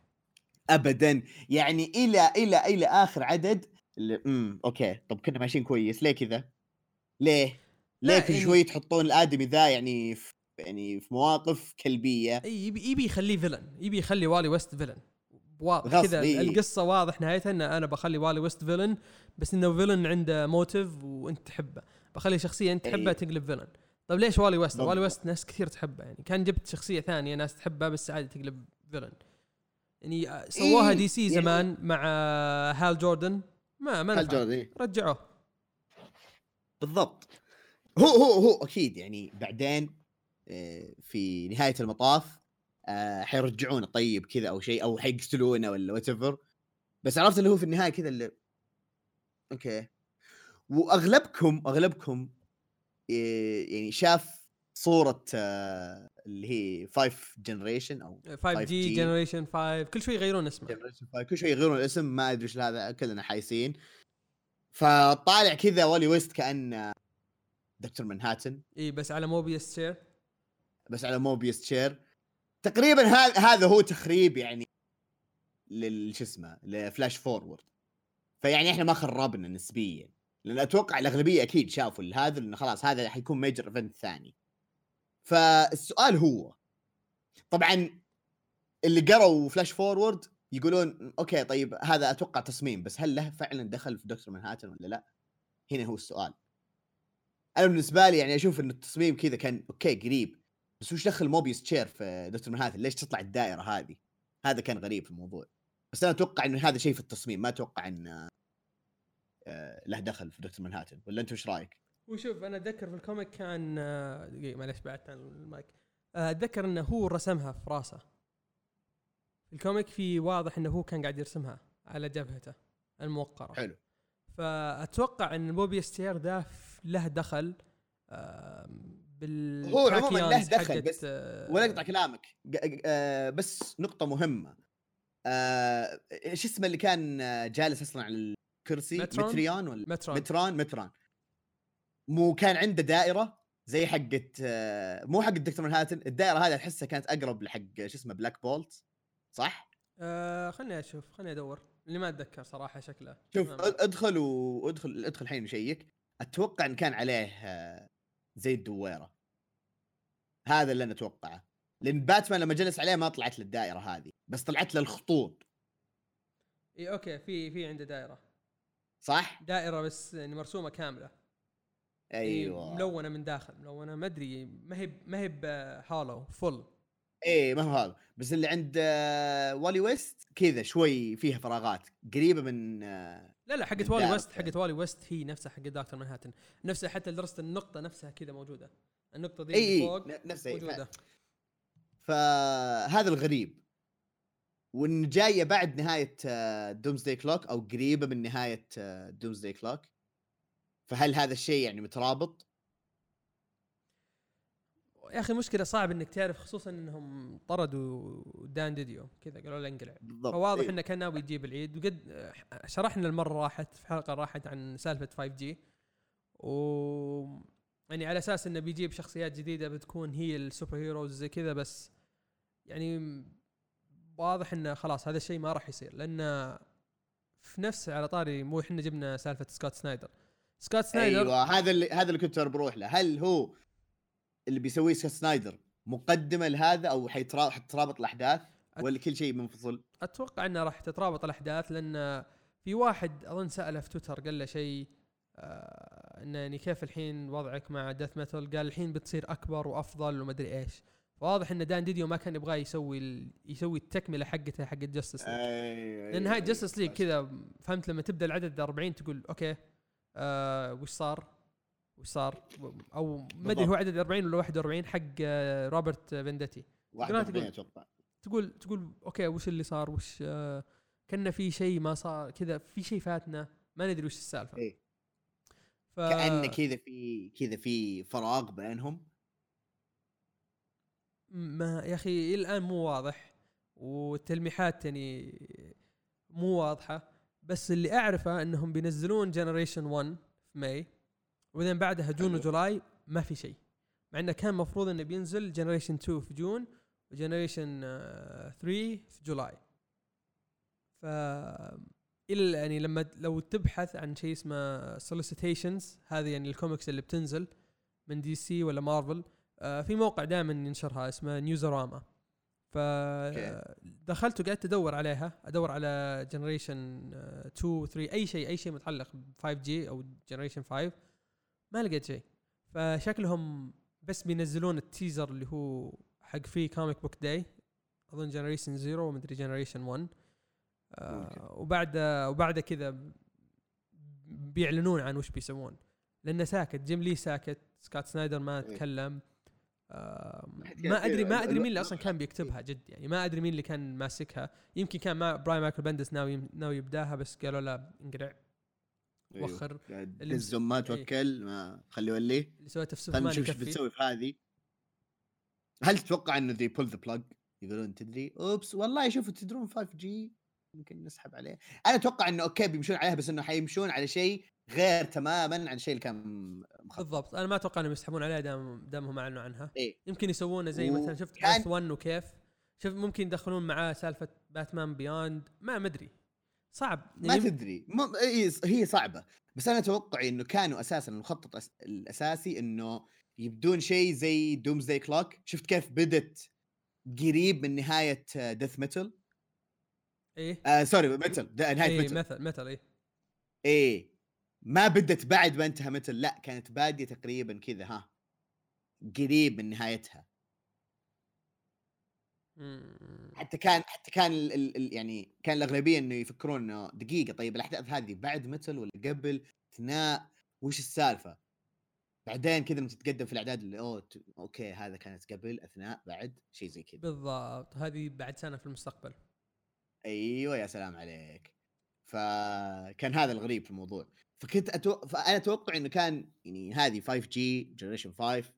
ابدا. يعني إلى إلى إلى آخر عدد امم أوكي. طب كنا ماشيين كويس ليه كذا؟ ليه؟ ليه كل يعني- شوي تحطون الآدمي ذا يعني في يعني في مواقف كلبية. إي يبي يبي يخليه villain يبي يخلي والي ويست villain واضح كذا إي. القصة واضح نهايتها إن أنا بخلي والي ويست villain بس إنه villain عنده motive وأنت تحبه. بخلي شخصية أنت تحبها إي. تقلب villain طيب ليش والي ويست؟ والي ويست ناس كثير تحبه. يعني كان جبت شخصية ثانية ناس تحبها بس عادي تقلب villain يعني سووها إيه، DC يعني- زمان مع آه، هال جوردن ما ما نفع جود إيه. رجعوه. بالضبط. هو هو هو أكيد يعني بعدين في نهاية المطاف آه، حيرجعونه طيب كذا أو شيء أو حيقتلونه ولا what بس عرفت اللي هو في النهاية كذا اللي okay. وأغلبكم أغلبكم آه، يعني شاف صورة آه، اللي هي 5 generation أو 5 G 5G. generation 5 كل شوي يغيرون اسمه. generation 5 كل شوي يغيرون الاسم ما أدري إيش هذا كلنا حايسين. فطالع كذا والي ويست كان دكتور منهاتن اي بس على Mobius chair بس على Mobius chair تقريبا هذا هذا هو تخريب يعني لل شو اسمه ل Flash Forward فيعني إحنا ما خربنا نسبيا. لأن أتوقع الأغلبية أكيد شافوا هذا لأنه خلاص هذا حيكون major event ثاني. فالسؤال هو طبعا اللي قروا Flash Forward يقولون okay طيب هذا أتوقع تصميم بس هل له فعلا دخل في دكتور منهاتن ولا لا؟ هنا هو السؤال. أنا بالنسبة لي يعني أشوف إن التصميم كذا كان okay قريب. بس وش دخل Mobius chair في دكتور منهاتن؟ ليش تطلع الدائرة هذه؟ هذا كان غريب في الموضوع. بس أنا أتوقع إنه هذا شيء في التصميم ما أتوقع إن آه، له دخل في دكتور منهاتن ولا أنت وش رأيك؟ وشوف أنا أتذكر في ال comic كان آه، دقيقة معلش بعدت عن المايك آه، أتذكر إنه هو رسمها في راسه في ال comic في واضح إنه هو كان قاعد يرسمها على جبهته الموقرة حلو فأتوقع إن بوبي chair ذا له دخل بال هو عموماً له دخل، بس آه، ولا اقطع كلامك. آه، بس نقطة مهمة. آه، إيش اسمه اللي كان آه، جالس أصلا على الكرسي؟ مترون؟ متريون ولا؟ مترون متران متران مو كان عنده دائرة زي حقت مو حق الدكتور منهاتن الدائرة هذه أحسها كانت أقرب لحق شو اسمه بلاك بولت صح؟ آه خلني أشوف خلني أدور. اللي ما أتذكر صراحة شكله. شوف أدخل وادخل أدخل الحين وشيك. أتوقع إن كان عليه زي الدويرة. هذا اللي أنا أتوقعه. لأن باتمان لما جلس عليه ما طلعت له الدائرة هذه بس طلعت له الخطوط. إي okay في في عنده دائرة. صح؟ دائرة بس يعني مرسومة كاملة. أيوه. ملونة من داخل ملونة ما أدري ما هي ما هي hollow full إيه ما هو هذا بس اللي عند آه، والي ويست كذا شوي فيها فراغات قريبة من آه، لا لا حقت والي ويست. حقت والي ويست هي نفسها حقت دكتور منهاتن نفسها حتى لدرجة النقطة نفسها كذا موجودة النقطة دي اللي إي فوق ن- نفسه إيه، موجودة فهذا الغريب وإن جاية بعد نهاية Doomsday Clock أو قريبة من نهاية Doomsday Clock فهل هذا الشيء يعني مترابط؟ يا أخي المشكلة صعب إنك تعرف خصوصا إنهم طردوا دان ديديو كذا قالوا له انقلع. فواضح إيه. إنه كان ناوي يجيب العيد وقد شرحنا المرة راحت في حلقة راحت عن سالفة 5 G و يعني على أساس إنه بيجيب شخصيات جديدة بتكون هي ال super heroes زي كذا بس يعني واضح إنه خلاص هذا الشيء ما راح يصير لأن في نفس على طاري مو إحنا جبنا سالفة سكوت سنايدر. سكوت سنايدر أيوه هذا اللي هذا اللي كنت بروح له. هل هو اللي بيسويه سنايدر مقدمة لهذا أو حتترابط الأحداث ولا كل شيء منفصل؟ أتوقع إنه راح تترابط الأحداث لأن في واحد أظن سأله في تويتر قال له شيء آه إنه يعني كيف الحين وضعك مع Death Metal قال الحين بتصير أكبر وأفضل وما أدري إيش فواضح إن دان ديديو ما كان يبغى يسوي. يسوي التكملة حقته حق Justice League لأن هاي Justice League كذا فهمت لما تبدأ العدد 40 تقول okay آه وش صار وش صار أو ما أدري. هو عدد 40 ولا 41 حق آه روبرت فيندتي 41 تقول- أتوقع. تقول تقول okay وش اللي صار؟ وش آه كنا في شيء ما صار كذا في شيء فاتنا ما ندري وش السالفة. إيه. ف... كأن كذا في كذا في فراغ بينهم. ما يا أخي الآن مو واضح والتلميحات يعني مو واضحة بس اللي أعرفه إنهم بينزلون generation 1 في May. وبعدين بعدها June. و July ما في شيء. مع إنه كان مفروض إنه بينزل generation 2 في June و generation 3 في July. ف الا يعني لما لو تبحث عن شيء اسمه solicitations هذه يعني الكوميكس اللي بتنزل من DC ولا مارفل آه، في موقع دائما ينشرها اسمه Newsarama فدخلت وقعدت أدور عليها أدور على generation 2 3 أي شيء أي شيء متعلق ب 5 G أو generation 5 ما لقيت شيء. فشكلهم بس بينزلون ال teaser اللي هو حق Free Comic Book Day أظن generation zero ومدري generation 1 آه وبعد وبعد كذا بيعلنون عن وش بيسوون. لأنه ساكت. جيم لي ساكت. سكوت سنايدر ما إيه. تكلم آه ما ادري ما أدري مين ال- اللي أصلا كان بيكتبها جد يعني. ما أدري مين اللي كان ماسكها. يمكن كان ما براين مايكل بندس ناوي ناوي يبداها بس قالوا لا انقلع أيوه. وخر اللي دز ما إيه. توكل ما خليه يوليه اللي سويته في سوبرمان نشوف إيش بتسوي في هذه. هل تتوقع إنه they pull the plug يقولون تدري. oops والله شوفوا تدرون 5G يمكن نسحب عليه. أنا أتوقع إنه okay بيمشون عليها بس إنه حيمشون على شيء غير تماما عن الشيء اللي كان مخطط. بالضبط. أنا ما أتوقع إنهم يسحبون عليها دام دامهم أعلنوا عنها. إيه. يمكن يسوونه زي و- مثلا شفت كان- Earth 1 وكيف؟ شوف ممكن يدخلون معاه سالفة Batman Beyond ما مدري صعب. ما يعني تدري. م... إيه، هي صعبة. بس أنا أتوقع إنه كانوا أساسا المخطط أس... الأساسي إنه يبدون شيء زي Doomsday Clock شفت كيف بدت قريب من نهاية Death Metal إيه. آه sorry Metal نهاية إيه Metal مثل مثل إيه. إيه. ما بدت بعد ما انتهى Metal لا كانت بادية تقريبا كذا ها. قريب من نهايتها. حتى كان حتى كان ال ال ال يعني كان الأغلبية إنه يفكرون إنه دقيقة طيب الأحداث هذه بعد Metal ولا قبل؟ اثناء وش السالفة؟ بعدين كذا لما تتقدم في الأعداد اللي أوه okay هذا كانت قبل أثناء بعد شيء زي كذا. بالضبط. هذه بعد سنة في المستقبل. أيوه يا سلام عليك. فكان هذا الغريب في الموضوع. فكنت أتو... فأنا أتوقع إنه كان يعني هذه 5G Generation 5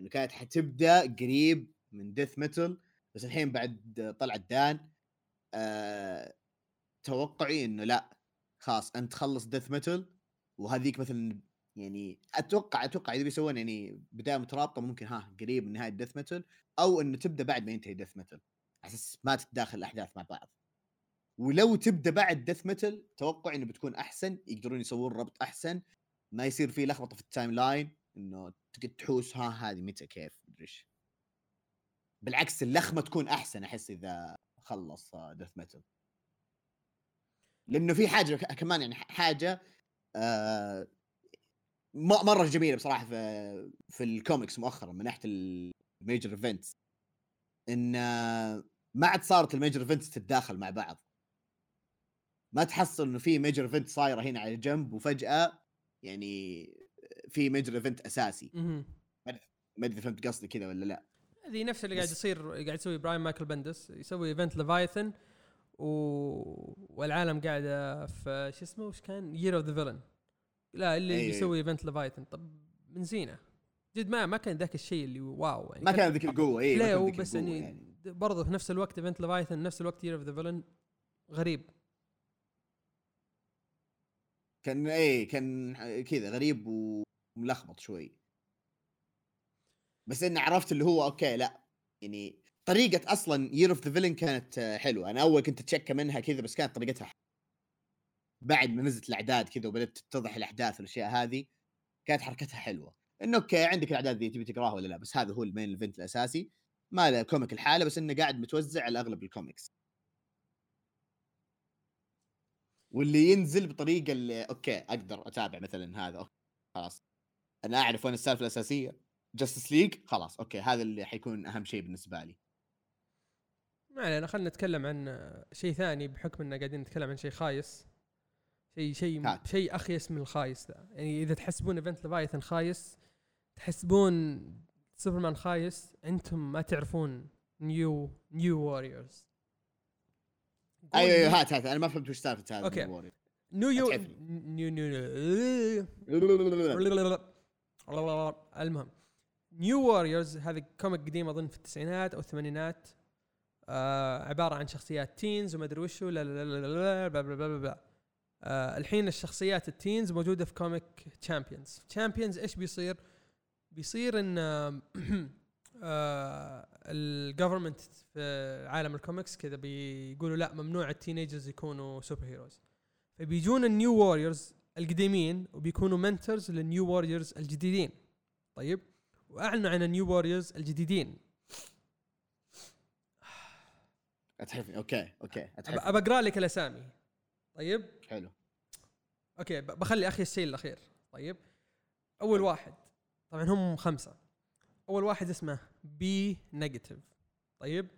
إنه كانت حتبدأ قريب من Death Metal بس الحين بعد طلعت done أه... توقعي إنه لا خلاص أنت تخلص Death Metal وهذيك مثلا يعني أتوقع أتوقع إذا بيسوون يعني بداية مترابطة ممكن ها قريب من نهاية Death Metal أو إنه تبدأ بعد ما ينتهي Death Metal على أساس ما تتداخل الأحداث مع بعض. ولو تبدأ بعد Death Metal توقع إنه بتكون أحسن يقدرون يسوون ربط أحسن ما يصير في لخبطة في ال timeline إنه تقعد تحوس ها هذه متى كيف مدري إيش. بالعكس اللخمة تكون أحسن أحس إذا خلص Death Metal لأنه في حاجة كمان يعني حاجة آه مرة جميلة بصراحة في في الكوميكس مؤخرا من ناحية ال major events إن آه، ما عاد صارت ال major events تتداخل مع بعض. ما تحصل إنه في major event صايرة هنا على جنب وفجأة يعني في major event أساسي. ما أدري فهمت قصدي كذا ولا لا. هذه نفس اللي قاعد يصير قاعد يسوي Brian Michael Bendis يسوي Event Leviathan و... والعالم قاعدة في شو اسمه وش كان؟ Year of the Villain لا اللي أيوه. بيسوي Event Leviathan طب من زينة. جد ما ما كان ذاك الشيء اللي wow يعني. ما كان ذيك القوة اي لا بس القوة يعني, برضه في نفس الوقت Event Leviathan نفس الوقت Year of the Villain غريب. كان اي كان كذا غريب وملخبط شوي. بس إني عرفت اللي هو okay لا. يعني طريقة أصلا Year of the Villain كانت حلوة. أنا أول كنت أتشكى منها كذا بس كانت طريقتها حلوة. بعد ما نزلت الأعداد كذا وبدأت تتضح الأحداث والأشياء هذه كانت حركتها حلوة. إنه okay عندك الأعداد ذي تبي تقراها ولا لا؟ بس هذا هو ال main event الأساسي. ما له comic الحالة بس إنه قاعد متوزع على أغلب الكوميكس واللي ينزل بطريقة اللي okay أقدر أتابع مثلا هذا okay. خلاص. أنا أعرف وين السالفة الأساسية. Justice League خلاص okay هذا اللي حيكون أهم شيء بالنسبة لي ما علينا خلينا نتكلم عن شيء ثاني بحكم إننا قاعدين نتكلم عن شيء خايس شيء شيء. شيء أخيس من الخايس ذا يعني إذا تحسبون Event Leviathan خايس تحسبون سوبرمان خايس أنتم ما تعرفون New New Warriors أيوه أيوه هات هات أنا ما فهمت وش سالفة هذا. الوري. new يو. New New المهم New Warriors هذا comic قديم أظن في التسعينات أو الثمانينات. آه عبارة عن شخصيات teens وما أدري وشو لا لا لا لا لا بلا بلا بلا بلا. آه الحين الشخصيات ال teens موجودة في comic Champions Champions إيش بيصير؟ بيصير إن آه ال government في عالم الكوميكس كذا بيقولوا لا ممنوع ال teenagers يكونوا superheroes فبيجون ال New Warriors القديمين وبيكونوا mentors لل New Warriors الجديدين. طيب؟ وأعلنوا عن ال New Warriors الجديدين. اتحفني okay okay اتحفني أبى أقرأ لك الأسامي. طيب؟ حلو. okay بخلي أخي الشيء الأخير. طيب؟ أول واحد. طبعا هم خمسة. أول واحد اسمه B Negative طيب؟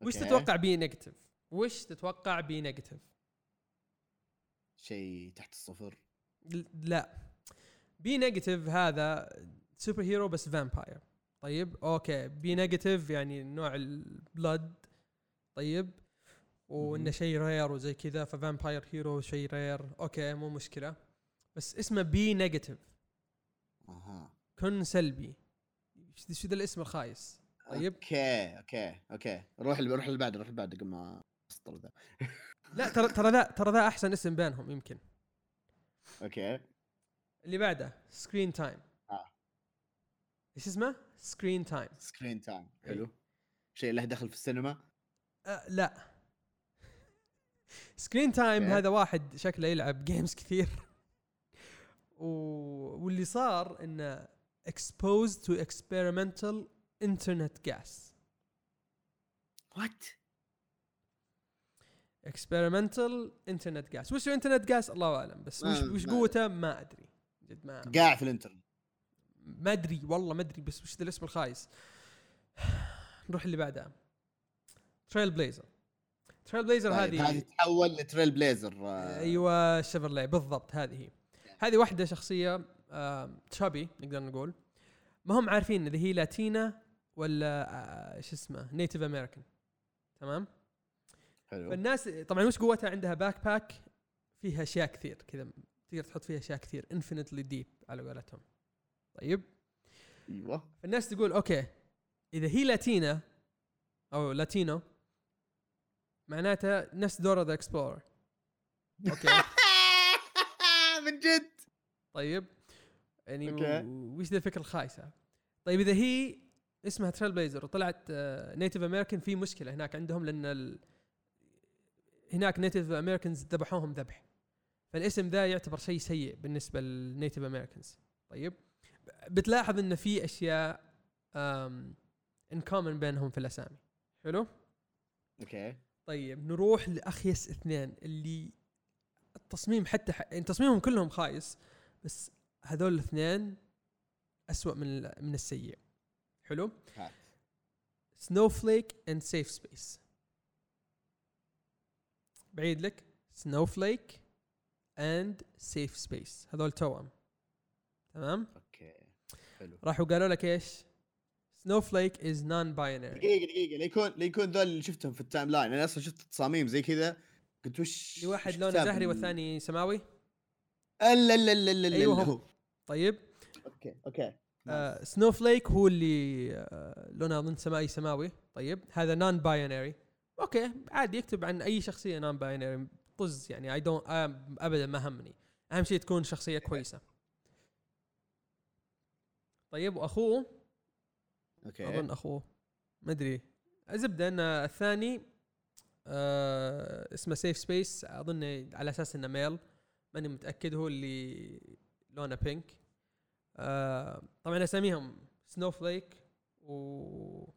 وش. تتوقع B Negative وش تتوقع B Negative شيء تحت الصفر. لا. B Negative هذا superhero بس vampire طيب؟ okay. B Negative يعني نوع ال blood طيب؟ وإنه. شيء rare وزي كذا ف vampire hero شيء rare okay مو مشكلة. بس اسمه B Negative أها. كن سلبي. شو ذا الاسم الخايس. طيب؟ okay okay okay. روح اللي روح اللي بعده روح اللي بعده قبل ما أسطر ذا. لا ترى ترى ذا ترى ذا أحسن اسم بينهم يمكن. okay. اللي بعده Screen Time. إيش اسمه؟ screen time screen time إيه. حلو شيء له دخل في السينما؟ أه لا. screen time. هذا واحد شكله يلعب games كثير. و... واللي صار إنه exposed to experimental internet gas. what experimental internet gas. وش internet gas الله أعلم. بس وش وش قوته؟ ما أدري. جد ما قاع في الإنترنت. ما أدري والله ما أدري بس وش ذا الاسم الخايس. نروح اللي بعدها Trailblazer Trailblazer طيب، هذه هذه تحول ل Trailblazer أيوه Chevrolet بالضبط هذه هي. هذه واحدة شخصية chubby نقدر نقول. ما هم عارفين إذا هي لاتينا ولا شو اسمه Native American تمام؟ حلو. فالناس طبعا وش قوتها عندها؟ backpack فيها أشياء كثير كذا تقدر تحط فيها أشياء كثير. infinitely deep على قولتهم. طيب. أيوه. الناس تقول okay إذا هي لاتينا أو لاتينو معناتها نفس Dora the Explorer okay. من جد؟ طيب. يعني وش ذا الفكرة الخايسة؟ طيب إذا هي اسمها Trailblazer وطلعت Native American في مشكلة هناك عندهم لأن ال... هناك Native Americans ذبحوهم ذبح. فالاسم ذا يعتبر شيء سيء بالنسبة لل Native Americans طيب. بتلاحظ ان في أشياء in common بينهم في الأسامي. حلو؟ okay. طيب نروح لأخيس اثنين اللي التصميم حتى ح... يعني تصميمهم كلهم خايس بس هذول الاثنين أسوأ من ال- من السيء. حلو؟ هات. Snowflake and Safespace بعيد لك. Snowflake and Safespace هذول توأم. تمام؟ حلو. راحوا قالوا لك إيش؟ Snowflake is non binary دقيقة دقيقة. ليكون ليكون ذول اللي شفتهم في ال timeline. أنا أصلا شفت تصاميم زي كذا. قلت وش اللي واحد لونه زهري ال- والثاني سماوي؟ ألا لا لا لا لا أيوة لا هم. هو. طيب. okay okay. آه Snowflake هو اللي آه لونه أظن سمائي سماوي. طيب. هذا non binary okay. عادي يكتب عن أي شخصية non binary طز يعني. I don't ابدا ما همني. أهم شيء تكون شخصية كويسة. طيب وأخوه؟ okay. أظن أخوه. ما أدري. زبده إن الثاني آه اسمه Safespace أظن على أساس إنه male ماني متأكد هو اللي لونه بينك آه طبعا أساميهم سنوفليك و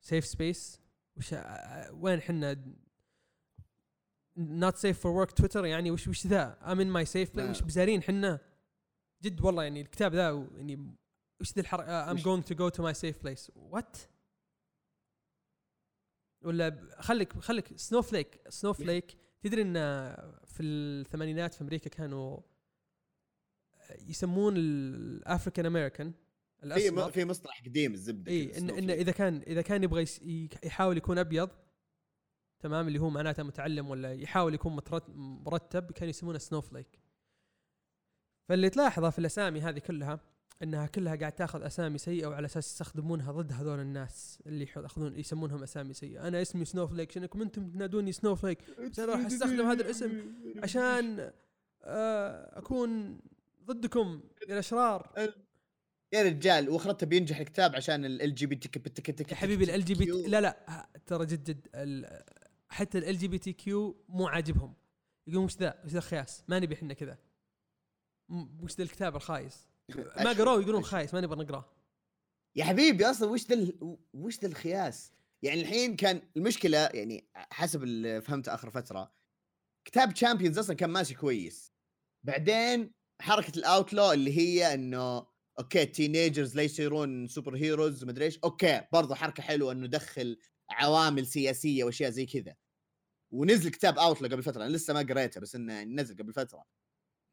سيف سبيس وش آه، وين حنا نوت سيف فور ورك تويتر يعني وش وش ذا؟ ام ان ماي سيف. وش بزارين حنا جد والله يعني الكتاب ذا يعني وش ذا الحركه ام جوينج تو جو تو ماي سيف بليس وات ولا خليك خليك سنوفليك سنوفليك تدري إن في الثمانينات في أمريكا كانوا يسمون ال African American. في في مصطلح قديم الزبدة إي كذا، ان إذا كان إذا كان يبغى يحاول يكون أبيض تمام اللي هو معناته متعلم ولا يحاول يكون مرتب كانوا يسمونه snowflake فاللي تلاحظه في الأسامي هذه كلها إنها كلها قاعد تاخذ أسامي سيئة وعلى أساس يستخدمونها ضد هذول الناس اللي ياخذون يسمونهم أسامي سيئة. أنا اسمي Snowflake شنكم أنتم تنادوني Snowflake بس أنا راح أستخدم هذا الاسم عشان آه، أكون ضدكم يا الأشرار. يا رجال وأخرته بينجح الكتاب عشان ال LGBT يا حبيبي ال LGBT لا لا ترى جد جد ال- حتى ال LGBTQ مو عاجبهم. يقولون وش ذا؟ وش ذا الخياس؟ ما نبي إحنا كذا وش ذا الكتاب الخايس؟ ما قروه يقولون خايس ما نبغى نقراه يا حبيبي أصلا وش ذا وش ذا الخياس؟ يعني الحين كان المشكلة يعني حسب اللي فهمته آخر فترة كتاب Champions أصلا كان ماشي كويس. بعدين حركة ال Outlaw اللي هي إنه okay teenagers لا يصيرون superheroes مدري إيش. okay برضه حركة حلوة إنه دخل عوامل سياسية وأشياء زي كذا. ونزل كتاب Outlawed قبل فترة أنا لسه ما قريته بس إنه نزل قبل فترة.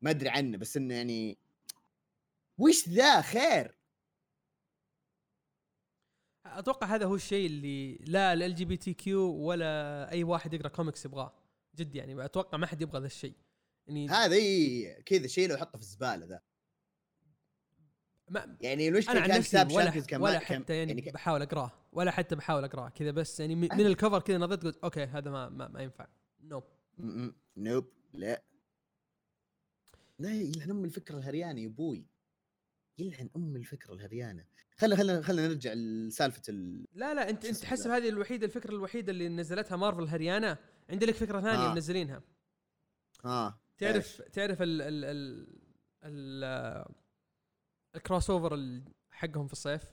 ما أدري عنه بس إنه يعني وش ذا خير؟ أتوقع هذا هو الشيء اللي لا ال LGBTQ ولا أي واحد يقرأ كوميكس يبغاه جد يعني أتوقع ما حد يبغى ذا الشيء. يعني هذا كذا شيء لو حطه في الزبالة ذا. ما يعني المشكلة كان كتاب ولا, كان ولا حتى يعني, يعني بحاول أقرأه ولا حتى بحاول أقرأه كذا بس يعني من من ال cover كذا نظرت قلت okay هذا ما ما, ما ينفع. no م- م- nope لا. لا يلعن ام الفكرة الهريانة يا أبوي يلعن أم الفكرة الهريانه خلنا خلنا خلنا نرجع لسالفة ال... لا لا أنت أنت تحسب؟ هذه الوحيدة الفكرة الوحيدة اللي نزلتها مارفل هريانه عندي لك فكرة ثانية آه. منزلينها. آه. تعرف تعرف ال ال ال ال ال crossover حقهم في الصيف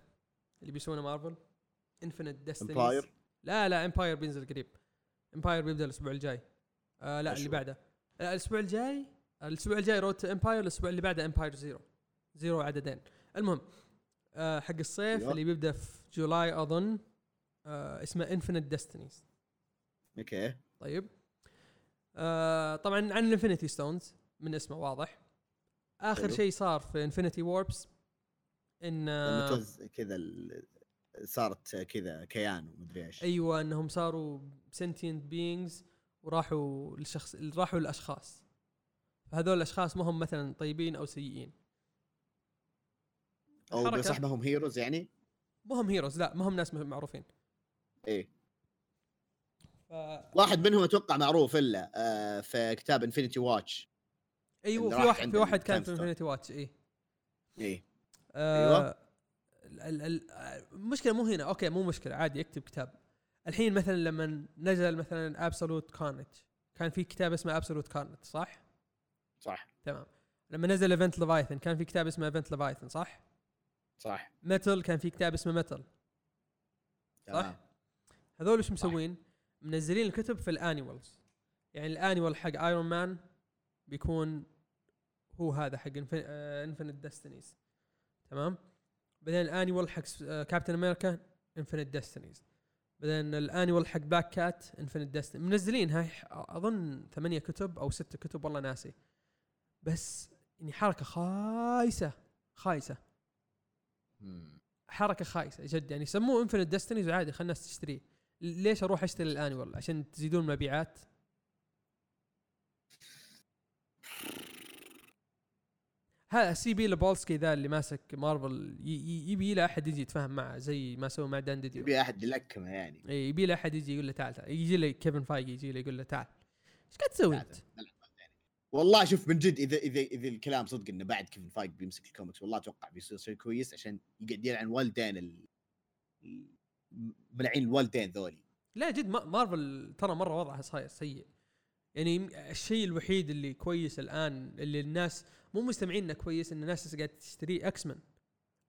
اللي بيسوونه مارفل؟ event Destiny Empire لا لا Empyre بينزل قريب. Empyre بيبدأ الأسبوع الجاي. آه لا اللي أشوف. بعده. لا الأسبوع الجاي الأسبوع الجاي Road to Empyre الأسبوع اللي بعده Empyre zero zero عددين. المهم آه حق الصيف. اللي بيبدأ في July أظن آه اسمه Infinite Destinies okay. طيب. آه طبعا عن ال Infinity Stones من اسمه واضح. آخر. شيء صار في Infinity Warps إن آه كذا صارت كذا كيان ومدري إيش. أيوه إنهم صاروا sentient beings وراحوا للشخص راحوا للاشخاص هذول الأشخاص ما هم مثلا طيبين أو سيئين. أو بصح ما هم heroes يعني؟ ما هم heroes لا ما هم ناس معروفين. إيه. ف... واحد منهم أتوقع معروف إلا آه في كتاب Infinity Watch أيوه في واحد في واحد كان في. Infinity Watch إيه إيه. آه ال- المشكلة مو هنا okay مو مشكلة عادي اكتب كتاب. الحين مثلا لما نزل مثلا Absolute Carnage كان في كتاب اسمه Absolute Carnage صح؟ صح. تمام. لما نزل Event Leviathan كان في كتاب اسمه Event Leviathan صح؟ صح. Metal كان في كتاب اسمه Metal تمام. هذول إيش مسوين؟ منزلين الكتب في ال annuals. يعني ال annual حق Iron Man بيكون هو هذا حق Infinite Destinies تمام؟ بعدين ال annual حق Captain America Infinite Destinies بعدين ال annual حق Black Cat Infinite Destinies منزلين هاي أظن ثمانية كتب أو ستة كتب والله ناسي. بس يعني حركة خايسة خايسة. مم. حركة خايسة جد يعني سموه Infinite Destinies وعادي خلي الناس تشتريه. ليش أروح أشتري ال annual عشان تزيدون المبيعات هذا C.B. Cebulski ذا اللي ماسك مارفل يبي له أحد يجي يتفاهم معه زي ما سوى مع Dan DiDio يبي أحد يلكمه يعني. إيه، يبي له أحد يجي يقول له تعال تعال. يجي له Kevin Feige يجي له يقول له تعال. إيش قاعد تسوي أنت؟ والله شوف من جد إذا إذا إذا الكلام صدق إنه بعد Kevin Feige بيمسك الكوميكس والله أتوقع بيصير شيء كويس عشان يقعد يلعن والدين ال ملعين الوالدين ذولي. لا جد ما- مارفل ترى مرة وضعها صاير سيء. يعني الشيء الوحيد اللي كويس الآن اللي الناس مو مستمعين إنه كويس إن الناس قاعدة تشتريه X-Men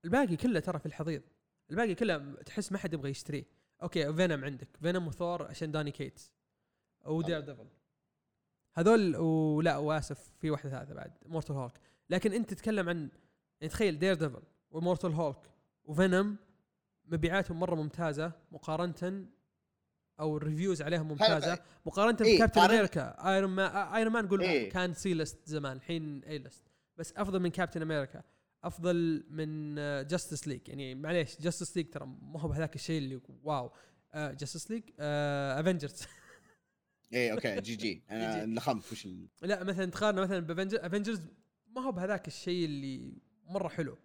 الباقي كله ترى في الحضيض. الباقي كله تحس ما حد يبغى يشتريه. أوكي فينوم عندك. فينوم وثور عشان Donny Cates أو Daredevil هذول ولا واسف في واحدة ثالثة بعد Immortal Hulk لكن أنت تتكلم عن يعني تخيل Daredevil و Immortal Hulk و Venom مبيعاتهم مرة ممتازة مقارنه أو ال reviews عليهم ممتازة مقارنه إيه، ب Captain America Iron Man Iron Man نقول إيه. كان C-list زمان الحين A-list بس أفضل من Captain America أفضل من Justice League يعني معليش Justice League ترى ما هو بهذاك الشيء اللي wow. Justice League Avengers إيه okay جي جي أنا. لخمت وش ال... لا مثلا تقارنه مثلا ب Avengers ما هو بهذاك الشيء اللي مرة حلو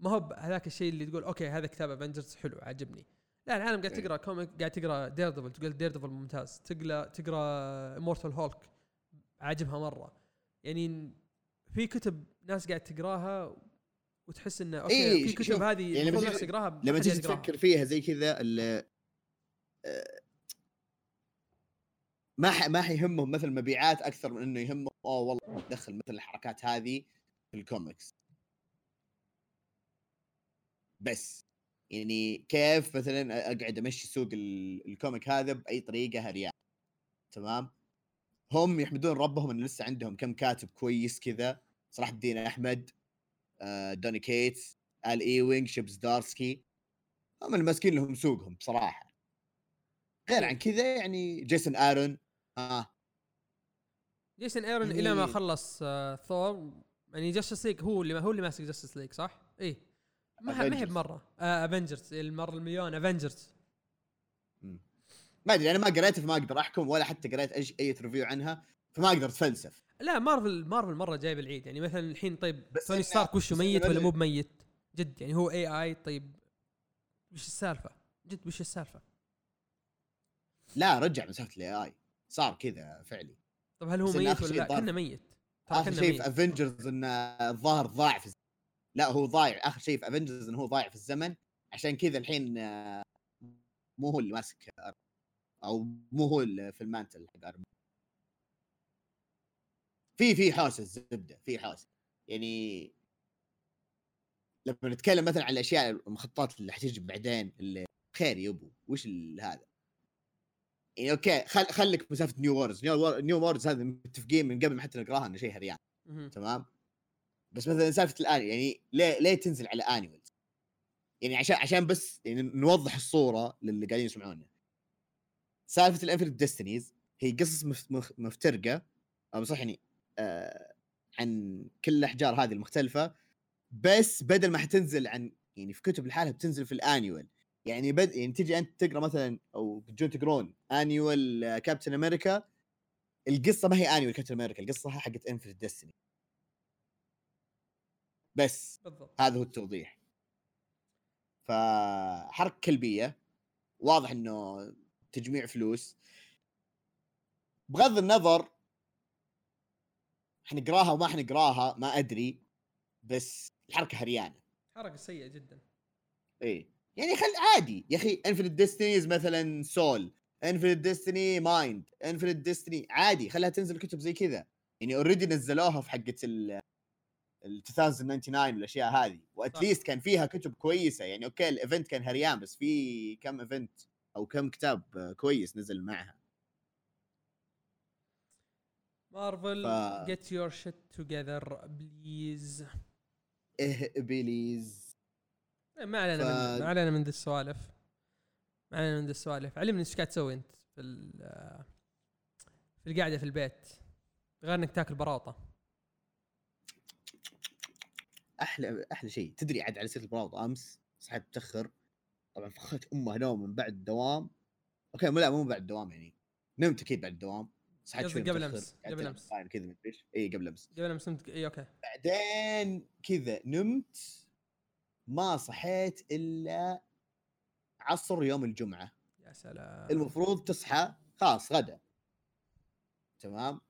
ما هو بهذاك الشيء اللي تقول okay هذا كتاب Avengers حلو عجبني لا العالم قاعد إيه. تقرأ comic قاعد تقرأ Daredevil تقول Daredevil ممتاز تقرا تقرأ Immortal Hulk عاجبها مرة يعني في كتب ناس قاعد تقراها وتحس إنه okay إيه، في كتب هذه يعني لما تقراها يقراها. تفكر فيها زي كذا آه، ما ح... ما حيهمهم مثل مبيعات أكثر من إنه يهمهم أوه والله دخل مثل الحركات هذه في الكوميكس بس يعني كيف مثلا أقعد أمشي سوق ال- ال comic هذا بأي طريقة هريان تمام؟ هم يحمدون ربهم انه لسه عندهم كم كاتب كويس كذا صلاح الدين أحمد آه، Donny Cates Al Ewing Chip Zdarsky هم الماسكين لهم سوقهم بصراحة. غير عن كذا يعني Jason Aaron آه Jason Aaron يعني- إلى ما خلص آه ثور يعني Justice League هو اللي هو اللي ماسك Justice League صح؟ إيه ما هي- ما هي. بمره Avengers المرة المليون افنجرز ما أدري أنا ما قريتها فما أقدر أحكم ولا حتى قريت اي أي review عنها فما أقدر أتفلسف لا Marvel Marvel مرة جايب العيد يعني مثلا الحين طيب بس Tony Stark وشه إنه ميت ولا مو بميت؟ جد يعني هو AI طيب وش السالفة؟ جد وش السالفة؟ لا رجع من سالفة ال AI صار كذا فعلي. طب هل هو ميت ولا لا؟ كنا ميت. آخر شيء في Avengers انه الظاهر ضايع في الز- لا هو ضايع. آخر شيء في Avengers انه هو ضايع في الزمن. عشان كذا الحين آه، مو هو اللي ماسك أو مو هو اللي في ال mantle حق Man. في في حوسة الزبده في حوسة. يعني لما نتكلم مثلا عن الأشياء المخططات اللي حتجي بعدين اللي خير يا أبو. وش ال- هذا؟ يعني okay خل خليك من سالفة New Warriors New, War... New Warriors هذا متفقين من قبل ما حتى نقراها إنه شيء هريان. تمام؟ بس مثلا سالفة الآن يعني ليه ليه تنزل على annuals يعني عشان عشان بس يعني نوضح الصورة للي قاعدين يسمعونا. سالفة ال Infinite Destinies هي قصص مف- مفترقة أو صح يعني آه عن كل الأحجار هذه المختلفة بس بدل ما حتنزل عن يعني في كتب لحالها بتنزل في ال annual يعني بد يعني تجي أنت تقرأ مثلا أو تجون تقرون annual Captain America القصة ما هي annual Captain America القصة حقت Infinite Destinies بس بالضبط. هذا هو التوضيح. فحركه كلبية واضح إنه تجميع فلوس. بغض النظر حنقراها وما حنقراها ما أدري بس الحركة هريانة. حركة سيئة جدا. إيه. يعني خل عادي. يا أخي Infinite Destinies مثلا Soul Infinite Destiny Mind Infinite Destiny عادي. خليها تنزل كتب زي كذا. يعني already نزلوها في حقة ال ال 2099 والأشياء هذه. و at least كان فيها كتب كويسة. يعني أوكي ال event كان هريان بس في كم event أو كم كتاب كويس نزل معها. مارفل ف- get your shit together please إيه please ما علينا ف- من ما علينا من ذي السوالف. ما علينا من ذي السوالف. علمني إيش قاعد تسوي أنت في ال- في القعدة في البيت غير إنك تاكل براطه أحلى أحلى شيء. تدري عاد على سيرة البراوض أمس صحيت متأخر. طبعا فخيت امه نوم من بعد الدوام. أوكي مو لا مو بعد الدوام يعني. نمت أكيد بعد الدوام. صحيت شوي قبل قعدت قبل. أونلاين كذا مدري إيش. اي قبل أمس. قبل ما سمت اي أوكي. بعدين كذا نمت. ما صحيت إلا عصر يوم الجمعة. يا سلام. المفروض تصحى خلاص غدا. تمام؟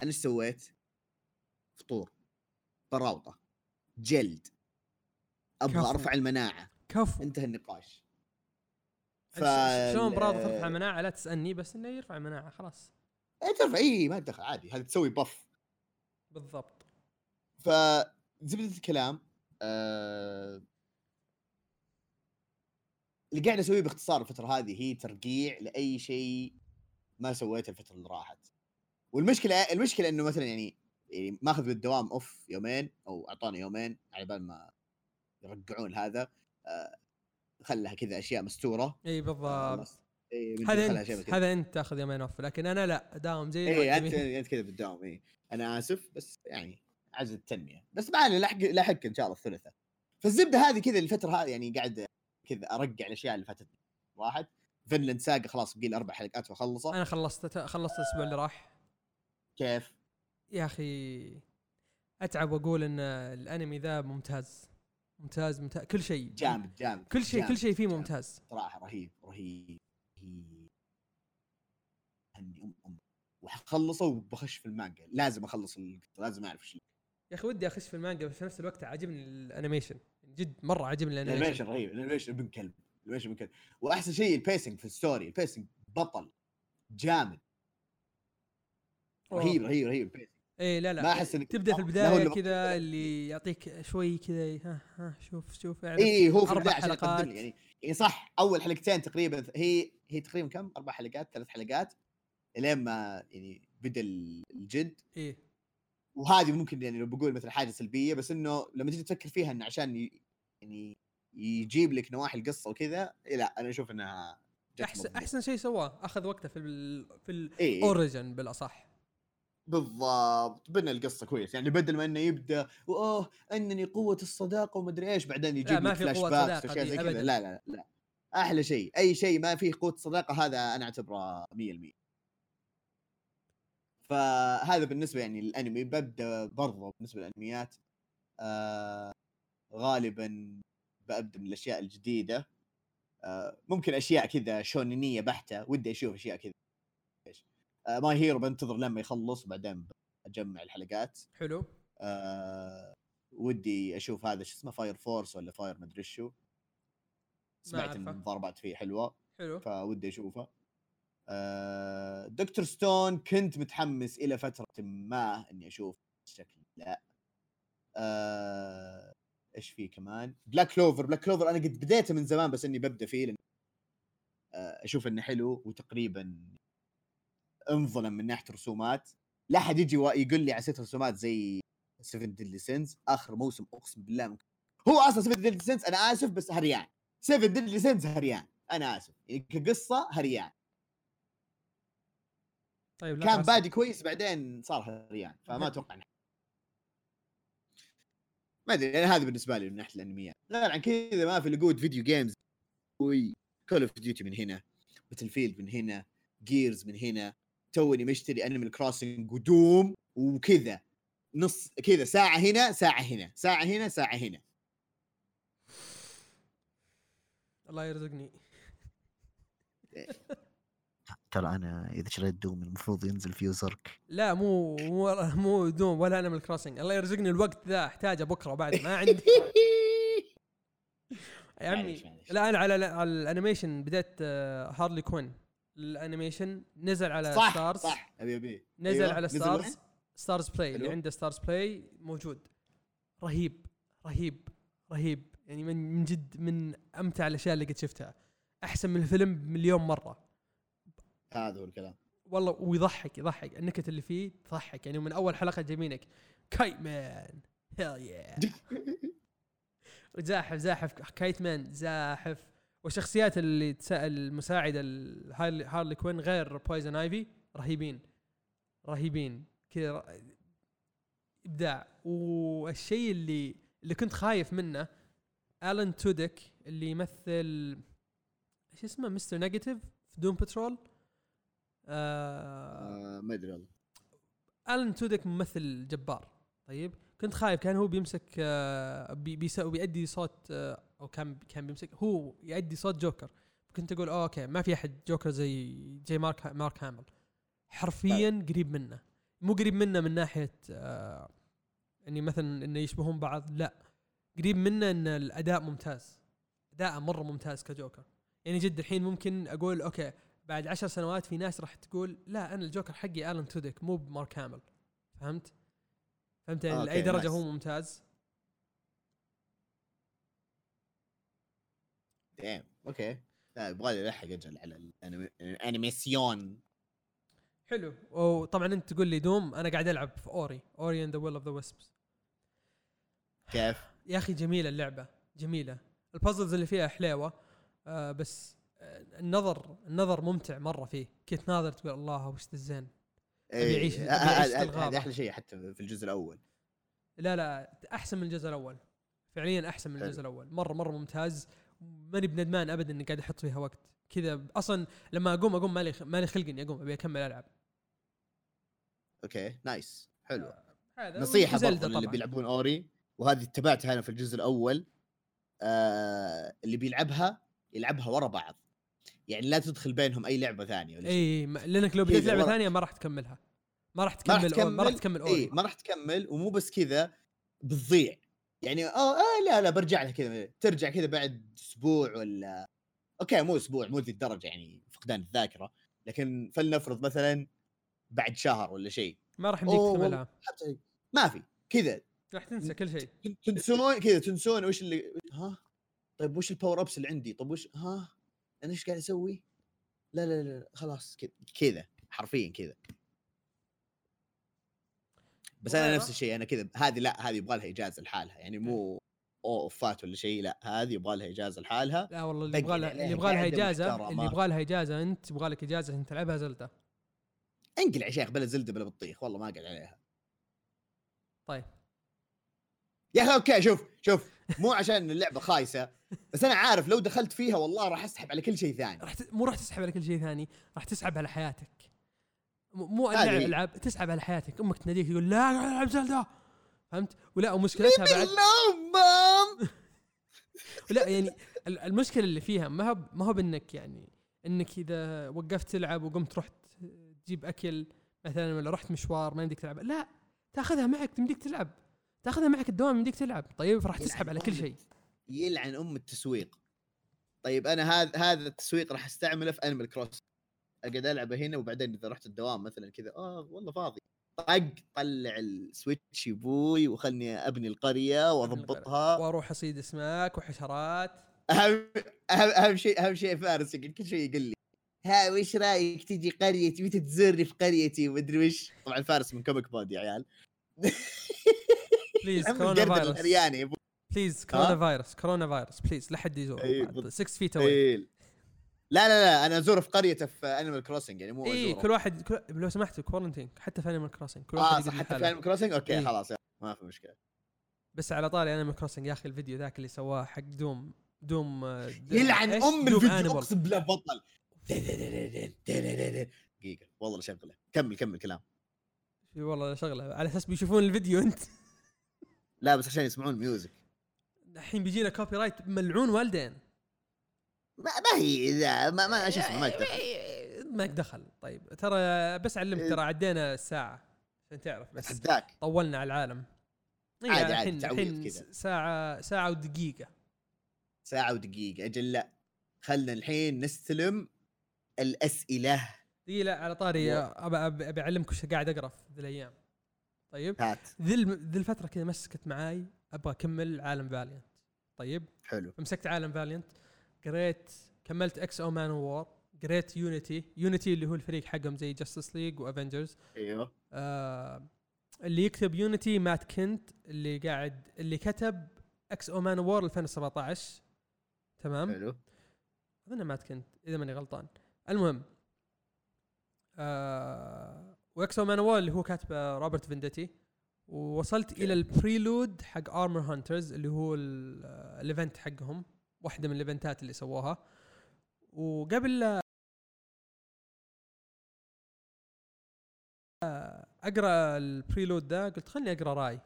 أنا إيش سويت؟ فطور براوطه جلد أبغى كفو. أرفع المناعة. كفو. انتهى النقاش. ف... شلون براضه ترفع المناعة؟ لا تسألني بس إنه يرفع المناعة خلاص. اي ترفع اي ما تدخل عادي. هذا تسوي بف. بالضبط. فزبده الكلام آه... اللي قاعد أسويه باختصار الفترة هذه هي ترقيع لأي شيء ما سويته الفترة اللي راحت. والمشكلة المشكلة إنه مثلا يعني يعني ماخذ بالدوام أوف يومين أو أعطاني يومين على بال ما يرقعون هذا آه... خلها كذا أشياء مستورة. إي بالضبط. هذا أنت. هذا أنت تاخذ يومين أوف لكن أنا لا داوم زي إي أنت. أنت كذا بالدوام إي. أنا آسف بس يعني عجز التنميه بس معنا لحق لحق إن شاء الله الثلاثاء فالزبدة هذه كذا الفترة هذه يعني قاعد كذا ارجع الأشياء اللي فاتت واحد Vinland Saga خلاص بقي أربع حلقات وأخلصه. أنا خلصت خلصت الأسبوع اللي راح. كيف؟ يا أخي أتعب وأقول إن الأنمي ذا ممتاز. ممتاز ممتاز. كل شيء. جامد جامد. كل شيء جامد، كل شيء فيه. ممتاز. صراحة رهيب رهيب رهيب. هني ام أم. وحخلصه وبخش في المانجا. لازم أخلص لازم أعرف إيش يا أخي ودي أخش في المانجا بس في نفس الوقت عاجبني ال animation. جد مرة عاجبني ال animation. ال animation رهيب ال animation ابن كلب ال animation ابن كلب. وأحسن شيء ال pacing في ال story ال pacing بطل جامد. رهيب رهيب رهيب ال pacing اي لا لا. ما أحس إنك- تبدأ في هو البدايه كذا اللي يعطيك شوي كذا ها ها شوف شوف اعرف اي هو في البداية عشان. يقدم يعني يعني صح أول حلقتين تقريبا هي هي تقريبا كم؟ أربع حلقات ثلاث حلقات إلين ما يعني بدأ الجد. إيه. وهذه ممكن يعني لو بقول مثل حاجة سلبية بس إنه لما تيجي تفكر فيها إنه عشان ي... يعني يجيب لك نواحي القصة وكذا إيه لا أنا أشوف إنها احسن مضبوط. أحسن شيء سواه أخذ وقته في ال في إيه. ال origin بالأصح. بالضبط. بنى القصة كويس. يعني بدل ما إنه يبدأ وأوه إنني قوة الصداقة ومدري إيش بعدين يجيب لك flashbacks وأشياء دي زي كذا. لا لا لا أحلى شيء. أي شيء ما فيه قوة صداقة هذا أنا أعتبره 100% فهذا بالنسبة يعني للأنمي ببدأ برضه بالنسبة للأنميات آه غالبا ببدا من الأشياء الجديدة آه ممكن أشياء كذا شونينية بحتة ودي أشوف أشياء كذا. إيش؟ آه My Hero بنتظر لما يخلص وبعدين أجمع الحلقات. حلو. آه ودي أشوف هذا شو اسمه Fire Force ولا Fire مدري شو. سمعت إن. الضربات فيه حلوة. حلو. فودي أشوفه. آه Dr. Stone كنت متحمس إلى فترة ما إني أشوف الشكل لا. آه إيش في كمان؟ Black Clover Black Clover أنا قد بديته من زمان بس إني ببدأ فيه لأن آه أشوف إنه حلو وتقريبا انظلم من ناحية رسومات لا حد يجي يقول لي على رسومات زي 7 Deadly Sins آخر موسم أقسم بالله ممكن. هو أصلا 7 Deadly Sins أنا آسف بس هريان. 7 Deadly Sins هريان. أنا آسف. يعني كقصة هريان. طيب لا كان. بادي كويس بعدين صار هريان فما أتوقع ما أدري يعني هذا بالنسبة لي من ناحيه الأنميات. غير عن كذا ما في لقود video games Call of Duty من هنا Battlefield من هنا Gears من هنا توني مشتري Animal Crossing و Doom وكذا. نص كذا ساعة هنا ساعة هنا ساعة هنا ساعة هنا. الله يرزقني. ترى أنا إذا شريت دوم المفروض ينزل فيه زرك لا مو مو مو دوم ولا أنا من الكروسنج الله يرزقني الوقت ذا أحتاجه بكرة بعد ما عندي. يا عمي معليش، معليش. لا أنا على على الأنيميشن بديت هارلي كوين الأنيميشن نزل على صح ستارز صح. أبي أبي. نزل أيوة، على نزل ستارز وين؟ Starz Play اللي. عنده Starz Play موجود. رهيب رهيب رهيب. يعني من من جد من أمتع الأشياء اللي قد شفتها. أحسن من الفيلم مليون مرة. هذا هو الكلام والله ويضحك يضحك. النكت اللي فيه تضحك. يعني من أول حلقة جايبينك Kite Man hell yeah زاحف زاحف. Kite Man زاحف. والشخصيات اللي تسا... المساعدة Harley Quinn غير Poison Ivy رهيبين. رهيبين. كذا إبداع. والشيء اللي اللي كنت خايف منه Alan Tudyk اللي يمثل إيش اسمه؟ Mr. Negative في Doom Patrol آه آه، ما أدري والله. Alan Tudyk ممثل جبار. طيب كنت خايف كان هو بيمسك آه بي بيأدي صوت آه أو كان كان بيمسك هو يأدي صوت جوكر. كنت أقول أوه okay ما في أحد جوكر زي زي مارك مارك هامل. حرفيا قريب منه. مو قريب منه من ناحية آه إني مثلا إنه يشبهون بعض لا. قريب منه إن الأداء ممتاز. اداء مرة ممتاز كجوكر. يعني جد الحين ممكن أقول okay بعد عشر سنوات في ناس راح تقول لا أنا الجوكر حقي الان تودك مو بمارك هامل فهمت؟ فهمت يعني لأي درجة nice. هو ممتاز. damn okay لا يبغى لي ألحق أجل على ال animation حلو. وطبعا أنت تقول لي Doom أنا قاعد ألعب في Ori Ori and the Will of the Wisps كيف؟ يا أخي جميلة اللعبة جميلة. ال puzzles اللي فيها حليوة آه بس النظر النظر ممتع مرة فيه. كنت تناظر تقول الله وش ذا الزين؟ أعيش- إيه، في هذا أحلى شيء حتى في الجزء الأول. لا لا أحسن من الجزء الأول. فعليا أحسن من حلو. الجزء الأول. مرة مرة ممتاز. ماني بندمان ابدا إني قاعد أحط فيها وقت. كذا أصلا لما أقوم أقوم مالي مالي خلق إني أقوم أبي أكمل ألعب. okay nice. حلو. هذا نصيحة برضه اللي. بيلعبون Ori. وهذه اتبعتها أنا في الجزء الأول. آه اللي بيلعبها يلعبها ورا بعض. يعني لا تدخل بينهم أي لعبة ثانية ولا شيء. اي لانك لو بديت لعبة. ثانية ما راح تكملها. ما راح تكمل ما راح تكمل. اي ما راح تكمل ومو بس كذا بتضيع. يعني آه, آه لا لا برجع لها كذا ترجع كذا بعد أسبوع ولا okay مو أسبوع مو ذي الدرجة يعني فقدان الذاكرة. لكن فلنفرض مثلا بعد شهر ولا شيء. ما راح يمديك تكملها. ما في. كذا. راح تنسى كل شيء. تنسون كذا تنسون وش اللي ها؟ طيب وش ال power ups اللي عندي؟ طيب وش ها؟ أنا إيش قاعد أسوي؟ لا لا لا خلاص كذا حرفيا كذا. بس أنا. نفس الشيء أنا كذا هذه لا هذه يبغى لها اجازه لحالها يعني مو أو أوفات ولا شيء لا هذه يبغى لها اجازه لحالها. لا والله اللي يبغى لها اللي يبغى لها اجازه. اللي يبغى لها اجازه أنت يبغى لك اجازه عشان تلعبها زلدة. انقلع يا شيخ بلا زلدة بلا بطيخ والله ما قاعد عليها. طيب. يا أخي أوكي شوف شوف مو عشان اللعبة خايسة بس أنا عارف لو دخلت فيها والله راح أسحب على كل شيء ثاني. راح ت... مو راح تسحب على كل شيء ثاني راح تسحب على حياتك. م- مو اللعب هي. العاب تسحب على حياتك. أمك تناديك تقول لا قاعد ألعب زلدة. فهمت؟ ولا ومشكلتها بعد لا يعني ال- المشكلة اللي فيها ما هو ما هو بإنك يعني إنك إذا وقفت تلعب وقمت رحت تجيب أكل مثلا ولا رحت مشوار ما يمديك تلعب لا تأخذها معك تمديك تلعب. تأخذها معك الدوام يمديك تلعب. طيب راح تسحب على كل شيء. يلعن أم التسويق. طيب أنا هذا هذا التسويق راح أستعمله في Animal Cross أقعد ألعبه هنا وبعدين إذا رحت الدوام مثلا كذا آه والله فاضي. طق طلع ال Switch يا أبوي وخلني أبني القرية وأضبطها. وأروح أصيد أسماك وحشرات. أهم أهم أهم شيء أهم شيء فارس كل شيء يقول لي ها وش رأيك تجي قريتي متى تزورني في قريتي؟ ومدري وش. طبعا فارس من Comic Pod يا عيال. please كورونا فايروس. please كورونا فايروس كورونا فيروس please لا حد يزور أي، بعد. بالضبط. 6 feet away. لا لا لا أنا ازوره في قريته في Animal Crossing يعني مو اي. كل واحد كل... لو سمحت quarantine حتى في Animal Crossing كل آه واحد صح يقعد حتى في. Animal Crossing okay إيه. خلاص ما في مشكلة بس على طاري Animal Crossing يا أخي الفيديو ذاك اللي سواه حق Doom Doom آه، يلعن؟ أم الفيديو. أقسم بالله بطل دقيقة والله شغله كمل كمل كلام والله شغلة على أساس بيشوفون الفيديو أنت لا بس عشان يسمعون music الحين بيجينا copyright ملعون والدين. ما, ما هي ذا ما ما شو اسمه ما يقدر. ماك دخل. طيب ترى بس علمك ترى عدينا الساعة عشان تعرف بس. اتحداك طولنا على العالم. إيه، عادي، عادي، الحين كذا. ساعه ساعة ودقيقة. ساعة ودقيقة. أجل لا. خلنا الحين نستلم الأسئلة. دقيقه لا على طاري. أبي أعلمك وش قاعد أقرأ في ذي الأيام. طيب. هات. ذي ذي الفترة كذا مسكت معاي. أبغى أكمل عالم Valiant طيب؟ حلو. مسكت عالم Valiant قريت كملت X-O Manowar قريت Unity Unity اللي هو الفريق حقهم زي Justice League و Avengers أيوه. آه اللي يكتب Unity مات كنت اللي قاعد اللي كتب X-O Manowar 2017 تمام؟ حلو. أظن مات كنت إذا ماني غلطان. المهم آه و X-O Manowar اللي هو كاتبه روبرت فينديتي ووصلت إلى ال prelude حق Armor Hunters اللي هو ال- ال event حقهم واحدة من الايفنتات اللي سووها. وقبل أقرأ ال prelude ذا قلت خلني أقرأ Rai.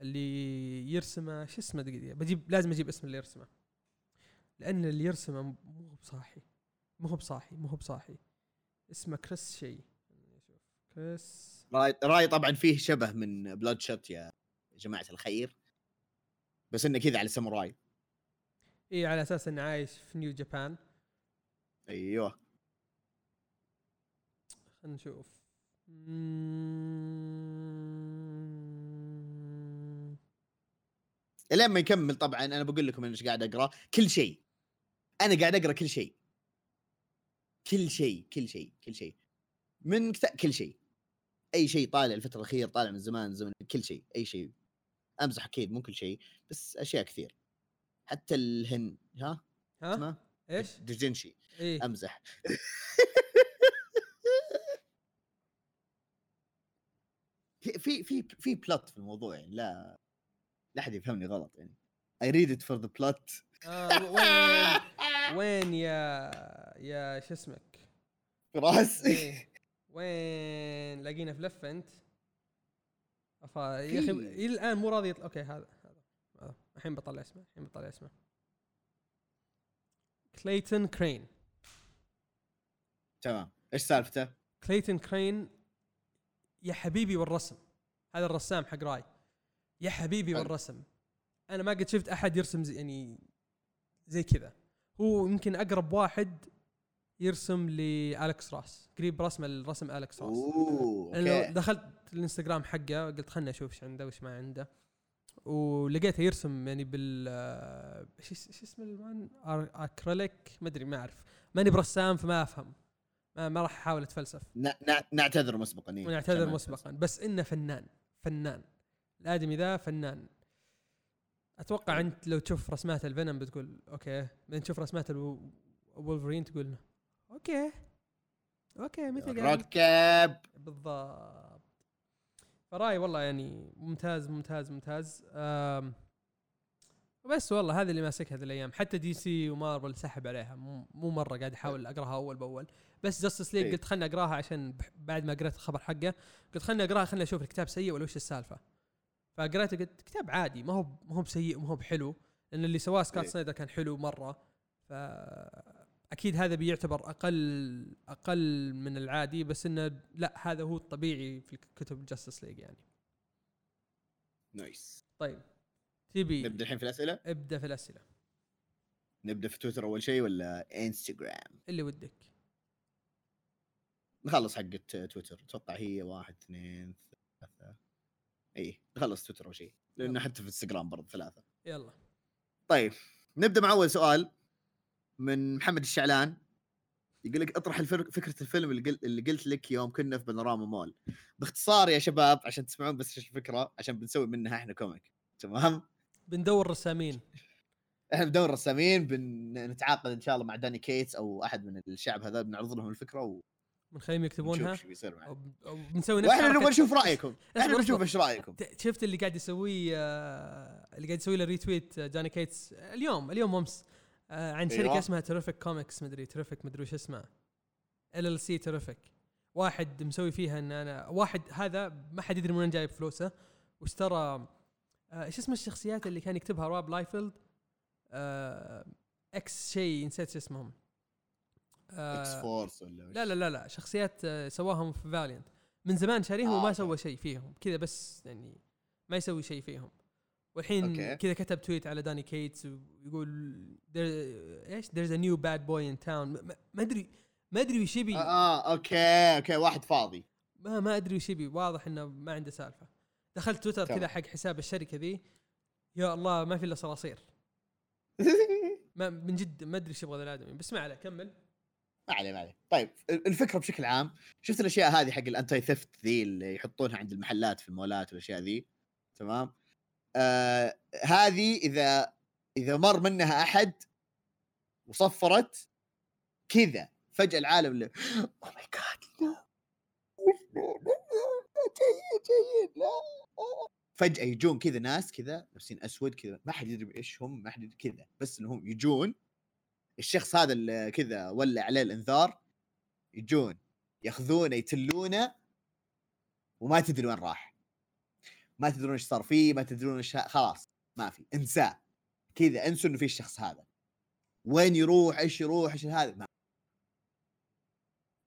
اللي يرسمه شو اسمه دقيقة بجيب لازم أجيب اسم اللي يرسمه. لأن اللي يرسمه مو بصاحي. مو بصاحي مو بصاحي. اسمه كريس شيء كريس Rai Rai طبعا فيه شبه من Bloodshot يا جماعة الخير بس إنه كذا على ساموراي اي على أساس إنه عايش في New Japan أيوه. خلينا نشوف. إلين ما يكمل طبعا أنا بقول لكم أنا إيش قاعد أقرأ؟ كل شيء. أنا قاعد أقرأ كل شيء. كل شيء كل شيء كل شيء. من كتاب كل شيء. أي شيء طالع الفترة الأخيرة طالع من زمان زمن كل شيء أي شيء. أمزح أكيد مو كل شيء بس أشياء كثير. حتى الهن ها؟ ها؟ اسمه إيش؟ دجنشي إيه. أمزح. في في في في plot في الموضوع يعني لا لا أحد يفهمني غلط يعني. Read it for the plot. آه وين وين يا يا شو اسمك؟ راس. إيه. وين لاقينا في لفة أنت؟ افا يا أخي إلى الآن مو راضي يطلع أوكي هذا هذا. الحين بطلع اسمه الحين بطلع اسمه. كليتون كرين تمام. إيش سالفته؟ كليتون كرين يا حبيبي والرسم. هذا الرسام حق Rai. يا حبيبي. والرسم. أنا ما قد شفت أحد يرسم زي يعني زي كذا. هو يمكن أقرب واحد يرسم لالكس راس قريب رسم الرسم الكس راس. أوه okay. دخلت الإنستغرام حقه قلت خلنا أشوف إيش عنده وإيش ما عنده. ولقيته يرسم يعني بال آه، إيش إيش اسم المان آر- أكريليك؟ ما أدري ما أعرف. ماني برسام فما أفهم. ما, ما راح أحاول أتفلسف. نعتذر مسبقا إيه. ما مسبقا. بس إنه فنان فنان. الآدمي ذا فنان. أتوقع أنت لو تشوف رسمات الفينوم بتقول okay. بعدين تشوف رسمات الولفرين تقول okay. okay مثل رود كاب. بالضبط. فراي والله يعني ممتاز ممتاز ممتاز. بس والله هذا اللي ماسك هذه الأيام. حتى DC و Marvel سحب عليها. مو مو مرة قاعد أحاول أقراها أول بأول. بس Justice League إيه. قلت خلني أقراها عشان بعد ما قريت الخبر حقه قلت خلني أقراها خلني أشوف الكتاب سيء ولا وش السالفة. فقريته قلت كتاب عادي ما هو ما هو بسيء ما هو بحلو. لأن اللي سواه سكوت سنايدر كان حلو مرة. ف أكيد هذا بيعتبر أقل أقل من العادي بس إنه لا هذا هو الطبيعي في كتب Justice League يعني. nice. طيب تبي نبدأ الحين في الأسئلة؟ ابدأ في الأسئلة. نبدأ في تويتر أول شيء ولا انستغرام اللي ودك. نخلص حقة تويتر. أتوقع هي واحد اثنين ثلاثة. إي نخلص تويتر أول شيء. لأنه. حتى في انستغرام برضه ثلاثة. يلا. طيب نبدأ مع أول سؤال. من محمد الشعلان يقول لك اطرح. فكرة الفيلم اللي قلت اللي قلت لك يوم كنا في بانوراما مول. باختصار يا شباب عشان تسمعون بس الفكرة عشان بنسوي منها إحنا comic تمام؟ بندور رسامين. إحنا بدور رسامين بنتعاقد إن شاء الله مع دوني كيتس أو أحد من الشعب هذا بنعرض لهم الفكرة بنخليهم يكتبونها؟ بيصير معنا بنسوي نفس وإحنا نبغى نشوف رأيكم. إحنا اصبر. إيش رأيكم. شفت اللي قاعد يسويه آه، اللي قاعد يسوي له retweet آه، دوني كيتس اليوم اليوم أمس. آه، عن شركة أيوة. اسمها Terrific Comics مدري Terrific مدري وش اسمها ال ال سي Terrific واحد مسوي فيها إن أنا واحد هذا ما حد يدري من وين جايب فلوسه واشترى آه، إيش اسم الشخصيات اللي كان يكتبها روب لايفيلد آه، X شيء نسيت شو اسمهم آه، X-Force ولا؟ لا لا لا لا شخصيات آه، سواهم في فاليانت من زمان شاريهم آه، وما. سوى شيء فيهم كذا بس يعني ما يسوي شيء فيهم والحين. كذا كتب tweet على دوني كيتس ويقول إيش؟ there's a new bad boy in town. ما- ادري ما أدري وش يبي. آه, آه okay okay واحد فاضي. ما ما أدري وش يبي. واضح إنه ما عنده سالفة. دخلت تويتر. كذا حق حساب الشركة ذي. يا الله ما في إلا صراصير. ما من جد ما أدري إيش يبغى الآدمي. بس ما عليه كمل. ما عليه ما عليه. طيب الفكرة بشكل عام شفت الأشياء هذه حق ال anti theft ذي اللي يحطونها عند المحلات في المولات والأشياء ذي؟ تمام. آه هذه إذا إذا مر منها أحد وصفرت كذا فجأة العالم اللي اوه ماي جاد جيد جيد لا. فجأة يجون كذا ناس كذا لابسين أسود كذا ما حد يدري إيش هم ما حد يدري كذا بس انهم يجون الشخص هذا اللي كذا ولع عليه الإنذار يجون يأخذونه يتلونه وما تدري وين راح. ما تدرون إيش صار فيه ما تدرون إيش خلاص ما في انساه. كذا انسوا إنه في الشخص هذا. وين يروح إيش يروح إيش هذا ما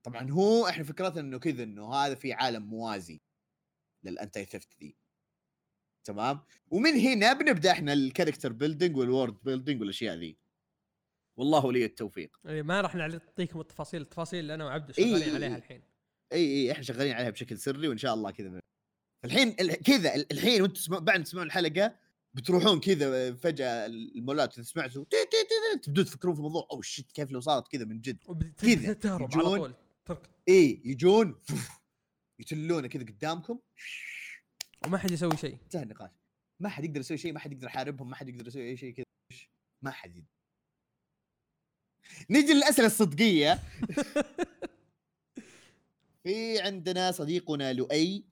طبعا هو إحنا فكرتنا إنه كذا إنه هذا في عالم موازي لل anti theft ذي. تمام؟ ومن هنا بنبدأ إحنا ال character building وال world building والأشياء ذي. والله ولي التوفيق. يعني ما راح نعطيكم التفاصيل التفاصيل اللي أنا وعبد شغالين إي. عليها. الحين. إي إي إحنا شغالين عليها بشكل سري وإن شاء الله كذا الحين ال- كذا ال- الحين وأنتم تسمع بعد تسمعون الحلقة بتروحون كذا فجأة المولات اذا سمعتوا تبدون تفكرون في الموضوع oh shit كيف لو صارت كذا من جد؟ كذا تهرب على يجون- طول إي يجون يتلونه كذا قدامكم. وما حد يسوي شيء. انتهى النقاش. ما حد يقدر يسوي شيء ما حد يقدر يحاربهم ما حد يقدر يسوي أي شيء كذا. ما حد يقدر نيجي للأسئلة الصدقية. في عندنا صديقنا لؤي.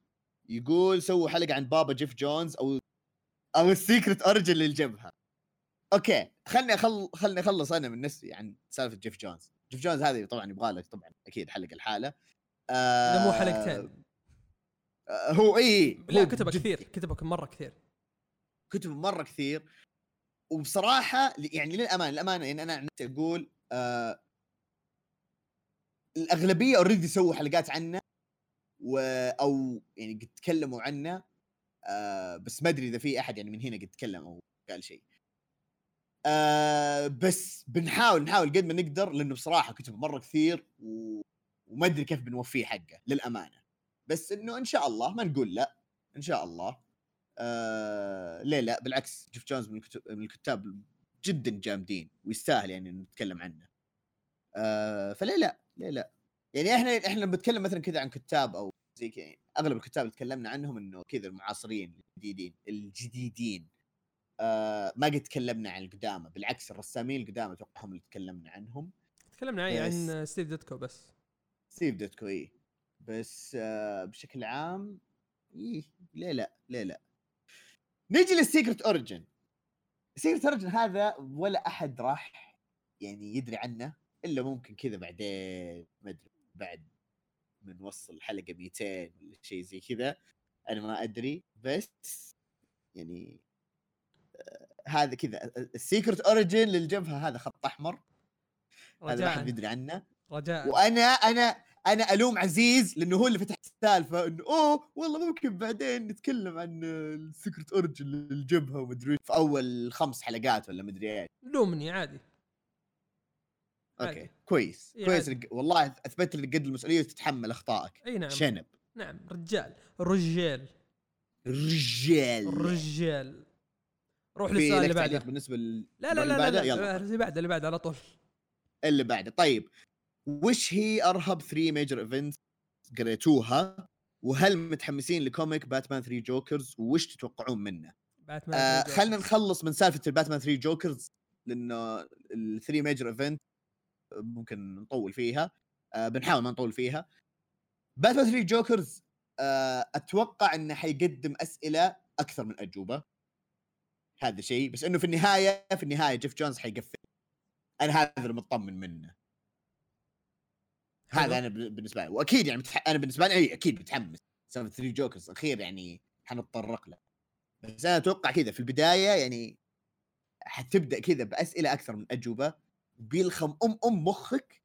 يقول سووا حلقة عن بابا جيف جونز أو أو ال secret origin للجبهه okay خلني أخل... خلني أخلص أنا من نفسي عن سالفة جيف جونز. جيف جونز هذه طبعا يبغى لك طبعا أكيد حلقة الحالة. آه... مو حلقتين. آه هو اي لا هو كتبه كثير كتبه مرة كثير. كتب مرة كثير. وبصراحة يعني للأمانة للأمانة يعني أنا عن نفسي أقول آه الأغلبية اوريدي سووا حلقات عنه. و أو يعني قد تكلموا عنه آه بس ما أدري إذا في أحد يعني من هنا قد تكلم أو قال شيء. آه بس بنحاول نحاول قد ما نقدر لأنه بصراحة كتب مرة كثير و... وما أدري كيف بنوفيه حقه للأمانة. بس إنه إن شاء الله ما نقول لا إن شاء الله. آه ليه لا؟ بالعكس جيف جونز من الكتب من الكتاب جدا جامدين ويستاهل يعني نتكلم عنه. آه فليه لا؟ ليه لا؟ يعني إحنا إحنا لما بنتكلم مثلا كذا عن كتاب أو زي كذا أغلب الكتاب اللي تكلمنا عنهم إنه كذا المعاصرين الجديدين الجديدين. آه ما قد تكلمنا عن القدامى بالعكس الرسامين القدامى أتوقع هم اللي تكلمنا عنهم. تكلمنا عن. عن ستيف ديتكو بس. ستيف ديتكو إيه. بس آه بشكل عام إيه ليه لا ليه لا. نيجي لل secret origin ال secret origin هذا ولا أحد راح يعني يدري عنه إلا ممكن كذا بعدين ما أدري. بعد من وصل الحلقة 200 ولا شيء زي كذا أنا ما أدري بس يعني آه هذا كذا ال secret origin للجبهة هذا خط أحمر هذا ما حد يدري عنه. رجاء. وأنا أنا أنا ألوم عزيز لأنه هو اللي فتح السالفة إنه أوه والله ممكن بعدين نتكلم عن ال secret origin للجبهة ومدري في أول خمس حلقات ولا مدري إيش. لومني عادي. okay عادي. كويس إيه كويس عادي. والله أثبت لك قد المسؤولية وتتحمل أخطائك إي نعم شنب نعم رجال رجال رجال رجال روح للسؤال اللي بعده بالنسبة لل... لا لا لا لا, بعده؟ لا. لا اللي بعده اللي بعده على طول اللي بعده طيب وش هي أرهب 3 major events قريتوها وهل متحمسين ل comic باتمان 3 Jokers وش تتوقعون منه؟ باتمان آه خلينا. نخلص من سالفة الباتمان 3 Jokers لأنه ال 3 major event ممكن نطول فيها آه بنحاول ما نطول فيها. باتمان 3 Jokers آه أتوقع إنه حيقدم أسئلة أكثر من اجوبه هذا شيء بس إنه في النهاية في النهاية جيف جونز حيقفل. أنا هذا اللي مطمن منه. هذا أنا بال- بالنسبة لي. وأكيد يعني متح... أنا بالنسبة لي أكيد متحمس سالفه 3 Jokers اخير يعني حنتطرق له. بس أنا أتوقع كذا في البداية يعني حتبدأ كذا بأسئلة أكثر من اجوبه بيلخم أم أم مخك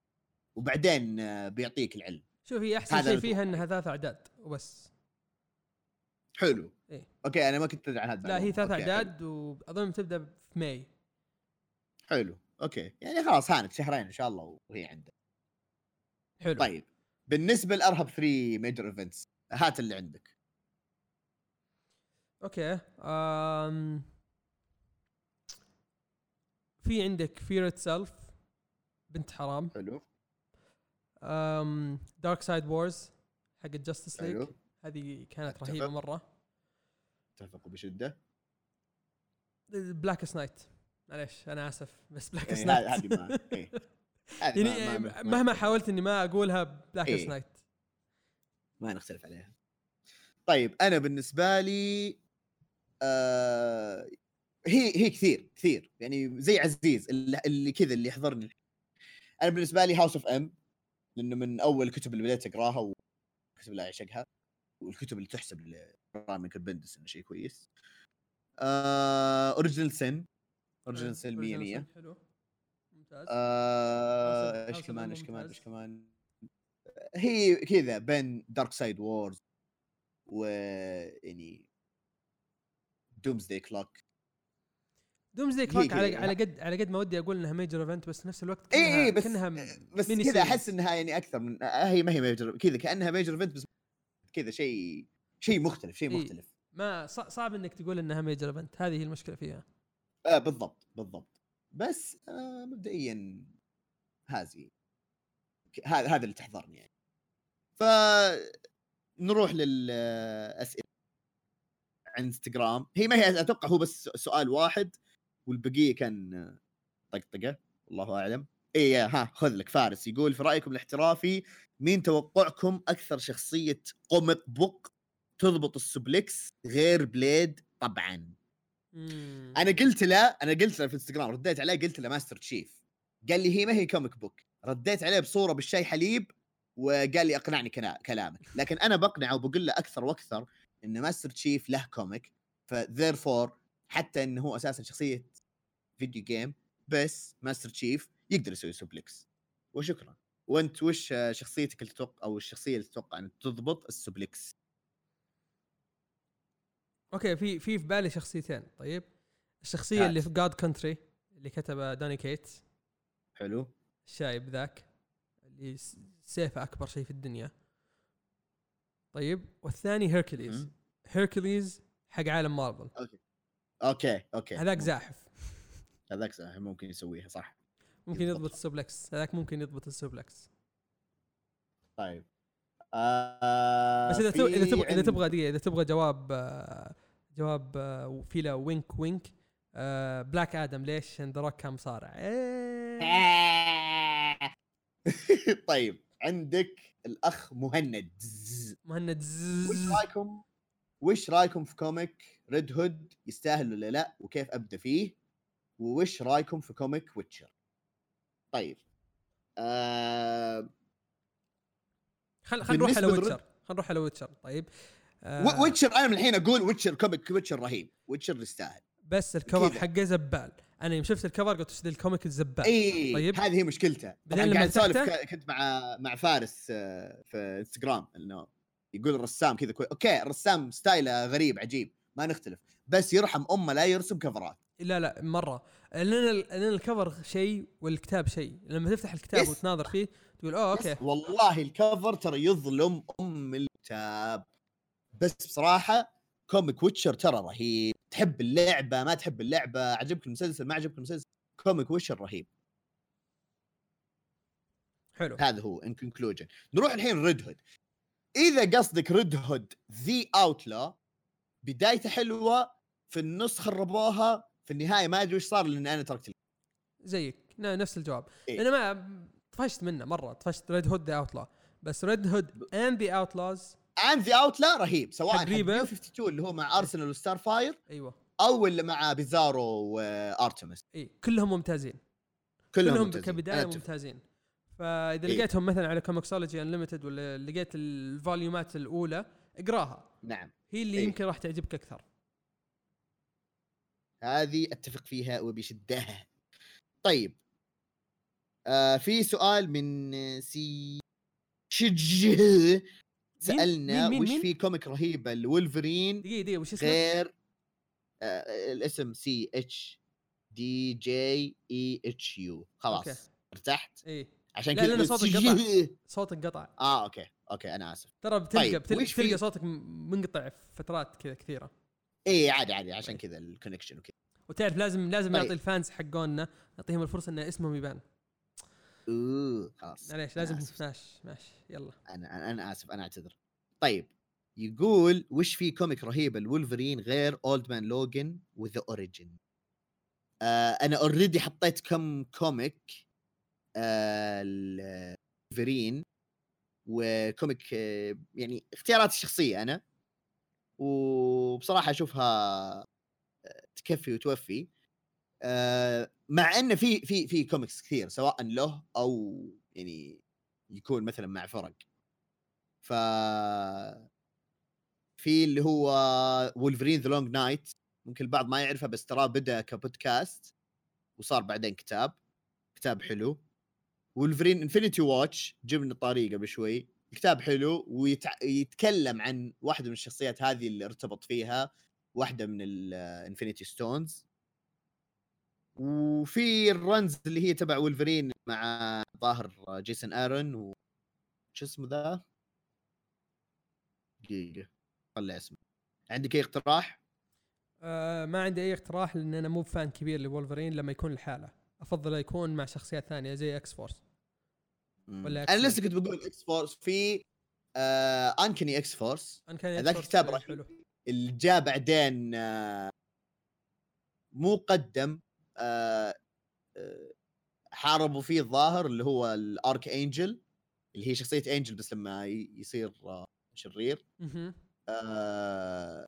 وبعدين آه، بيعطيك العلم. شوف هي أحسن شيء فيها. إنها ثلاث أعداد وبس. حلو. إيه. okay أنا ما كنت أدري عن هذا لا هي ثلاث أعداد وأظن تبدا في May. حلو. okay يعني خلاص هانت شهرين إن شاء الله وهي عندك. حلو. طيب بالنسبة لأرهب 3 major events هات اللي عندك. okay أم... في عندك Fear Itself بنت حرام. حلو. Darkseid Wars حق Justice League هذه كانت أتفق. رهيبة مرة. أتفق بشدة. Blackest Night معليش أنا آسف بس Blackest يعني Night هذه ما إيه. يعني ما- ما- مهما حاولت إني ما أقولها Blackest إيه. Night ما نختلف عليها. طيب أنا بالنسبة لي آه هي هي كثير كثير. يعني زي عزيز اللي, اللي كذا اللي يحضرني. أنا بالنسبة لي House of M لأنه من أول الكتب اللي بديت أقراها والكتب اللي أعشقها والكتب اللي تحسب لرامي بندس إنه شيء كويس. Original Sin Original Sin 100 100 حلو. ممتاز. آه، إيش كمان إيش كمان. إيش كمان؟ هي كذا بين Darkseid Wars و يعني Doomsday Clock Doomsday هي Clock على. على قد على قد ما ودي أقول إنها major event بس في نفس الوقت إي إي بس بس كذا أحس. إنها يعني أكثر من آه، هي ما هي major كذا كأنها major event بس كذا شيء شيء مختلف شيء إيه. مختلف. ما صعب إنك تقول إنها major event هذه هي المشكلة فيها. آه بالضبط بالضبط. بس آه مبدئيا هذه. هذا هذا اللي تحضرني يعني. ف نروح للاسئله عن انستغرام هي ما هي أتوقع هو بس سؤال واحد. والبقية كان طقطقة الله أعلم. اي ها خذ لك فارس يقول في رأيكم الاحترافي مين توقعكم أكثر شخصية comic book تضبط ال suplex غير Blade؟ طبعا. مم. أنا قلت له أنا قلت له في إنستغرام رديت عليه قلت له Master Chief. قال لي هي ما هي comic book رديت عليه بصورة بالشاي حليب وقال لي اقنعني كلامك. لكن أنا بقنعه وبقول له أكثر وأكثر إن Master Chief له comic therefore حتى انه هو أساسا شخصية video game بس Master Chief يقدر يسوي suplex وشكرا. وأنت وش شخصيتك اللي تتوقع أو الشخصية اللي تتوقع أن تضبط ال suplex okay في في في بالي شخصيتين. طيب. الشخصية هات. اللي في God Country اللي كتبها Donny Cates. حلو. الشايب ذاك اللي سيفه أكبر شيء في الدنيا. طيب. والثاني Hercules. Hercules حق عالم مارفل. okay. okay. هذاك ممكن. زاحف. هذاك ممكن يسويها صح ممكن. يضبط ال suplex هذاك ممكن يضبط ال suplex طيب آه بس إذا تبغى إذا تبغى إذا عند- تبغى دقيقة إذا تبغى جواب آه، جواب آه، في له wink wink آه، Black Adam ليش؟ The Rock كان مصارع. طيب عندك الأخ مهند مهند وش. رايكم وش رايكم في comic Red Hood يستاهل ولا لا وكيف أبدأ فيه وش رايكم في comic Witcher؟ طيب آه خل خل نروح على Witcher. خل نروح على Witcher. طيب آه. Witcher أنا من الحين أقول Witcher comic Witcher رهيب Witcher يستاهل. بس ال cover. حقه زبال. أنا يوم شفت ال cover قلت وش ذا ال comic الزبال؟ إي طيب. هذه هي مشكلته. بعدين لما قاعد اسولف كنت مع مع فارس آه، في إنستغرام إنه يقول الرسام كذا كوي... okay الرسام style ه غريب عجيب ما نختلف. بس يرحم أمه لا يرسم كفرات. لا لا مرة. لأن لأن ال cover شيء والكتاب شيء. لما تفتح الكتاب. وتناظر فيه تقول أوه okay. والله ال cover ترى يظلم أم الكتاب. بس بصراحة comic Witcher ترى رهيب. تحب اللعبة ما تحب اللعبة عجبك المسلسل ما عجبك المسلسل comic Witcher رهيب. حلو. هذا هو in conclusion نروح الحين Red Hood إذا قصدك Red Hood the Outlaw بدايته حلوة في النص خربوها في النهاية ما أدري وش صار لأن أنا تركت زيك. نفس الجواب. إيه. أنا ما طفشت منه مرة. طفشت Red Hood the Outlaw بس Red Hood and the Outlaws and the Outlaw رهيب. سواء حق حق ريبا. 52 اللي هو مع ارسنال و Starfire أيوه. أو اللي مع Bizarro و Artemis إي. كلهم ممتازين. كلهم, كلهم ممتازين. كبداية. ممتازين. فإذا إيه. لقيتهم مثلا على Comixology Unlimited ولا لقيت الفوليومات الأولى اقراها. نعم. هي اللي إيه. يمكن راح تعجبك أكثر. هذه أتفق فيها وبشدة. طيب آه في سؤال من سي شج سألنا مين- مين- وش مين؟ في كوميك رهيبه الولفرين دقيقة دقيقة وش اسمه؟ غير آه الاسم سي اتش دي جي اي اتش يو خلاص okay. ارتحت؟ اي عشان لا، كذا لأن قلت صوتك قطع. صوتك قطع آه أوكي okay أنا آسف. ترى بتلقى طيب، بتلقى, وش بتلقى صوتك منقطع في فترات كذا كثيرة. اي عادي عادي عشان كذا ال connection وكذا. وتعرف لازم لازم طيب. نعطي ال fans حقوننا نعطيهم الفرصة إن اسمهم يبان. أوه خلاص. معليش لازم. ماشي ماشي يلا. أنا أنا, آسف أنا أعتذر. طيب يقول وش في كوميك رهيب الولفرين غير Old Man Logan و The Origin أنا already حطيت كم comic آه الولفرين و comic آه يعني اختياراتي الشخصية أنا. وبصراحة أشوفها آه، تكفي وتوفي. آه مع انه في في في كوميكس كثير سواء له أو يعني يكون مثلا مع فرق. ف في اللي هو Wolverine The Long Night ممكن البعض ما يعرفه بس تراه بدأ كبودكاست وصار بعدين كتاب. كتاب حلو. وولفرين انفنتي واتش جبنا الطريق قبل شوي الكتاب حلو ويتكلم عن واحدة من الشخصيات هذه اللي ارتبط فيها واحدة من الانفنتي ستونز وفي الرنز اللي هي تبع ولفرين مع ظاهر جيسون ارون و شو اسمه ذا؟ دقيقة طلع اسمه عندك أي اقتراح؟ آه ما عندي أي اقتراح لأن أنا مو fan كبير لولفرين لما يكون لحاله أفضل يكون مع شخصيات ثانية زي X-Force. ولا أنا. لسه كنت بقول X-Force في آه Uncanny X-Force الكتاب حلو. رهيب اللي جاء بعدين آه مو قدم آه آه حاربوا فيه الظاهر اللي هو ال Archangel اللي هي شخصية Angel بس لما ي- يصير آه شرير. آه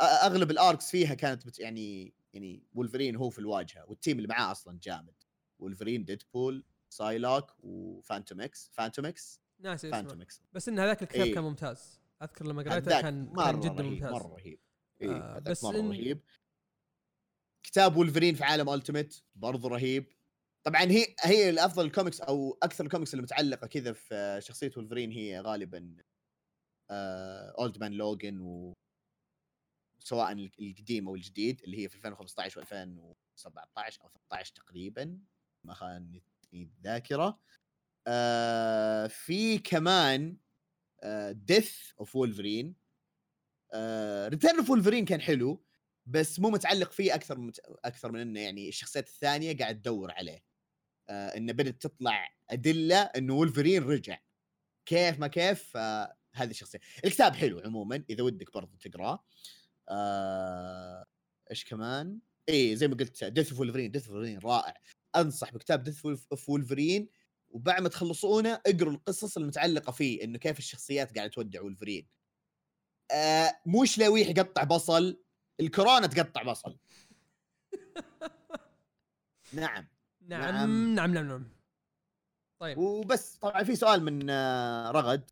أغلب ال arcs فيها كانت بت يعني يعني وولفرين هو في الواجهة وال team اللي معاه أصلا جامد Wolverine Deadpool Psylocke و Fantomex Fantomex ناسي اسمه. Fantomex بس إن هذاك الكتاب إيه. كان ممتاز. أذكر لما قريته كان مرة كان جدا رهيب ممتاز. مرة رهيب. إيه آه، بس مرة إن- رهيب. كتاب وولفرين في عالم Ultimate برضو رهيب. طبعا هي هي الأفضل الكوميكس أو أكثر الكوميكس اللي متعلقه كذا في شخصية وولفرين هي غالبا Old Man Logan و سواء ال- القديم أو الجديد اللي هي في 2015 و2017 أو 13 تقريبا. ما خانتني الذاكرة. آه في كمان Death of Wolverine Return of Wolverine كان حلو بس مو متعلق فيه أكثر من أكثر من إنه يعني الشخصيات الثانية قاعد تدور عليه. آه إنه بدأت تطلع أدلة انه وولفرين رجع. كيف ما كيف آه هذه الشخصية. الكتاب حلو عموما إذا ودك برضو تقرأه. آه إيش كمان؟ اي زي ما قلت ديث اوف ولفرين ديث اوف ولفرين رائع. أنصح بكتاب ديث اوف ولفرين وبعد ما تخلصونه اقروا القصص المتعلقة فيه إنه كيف الشخصيات قاعدة تودع ولفرين آه مش لويح يقطع بصل الكورونا تقطع بصل. نعم نعم نعم. نعم نعم نعم. طيب. وبس طبعا في سؤال من آه، رغد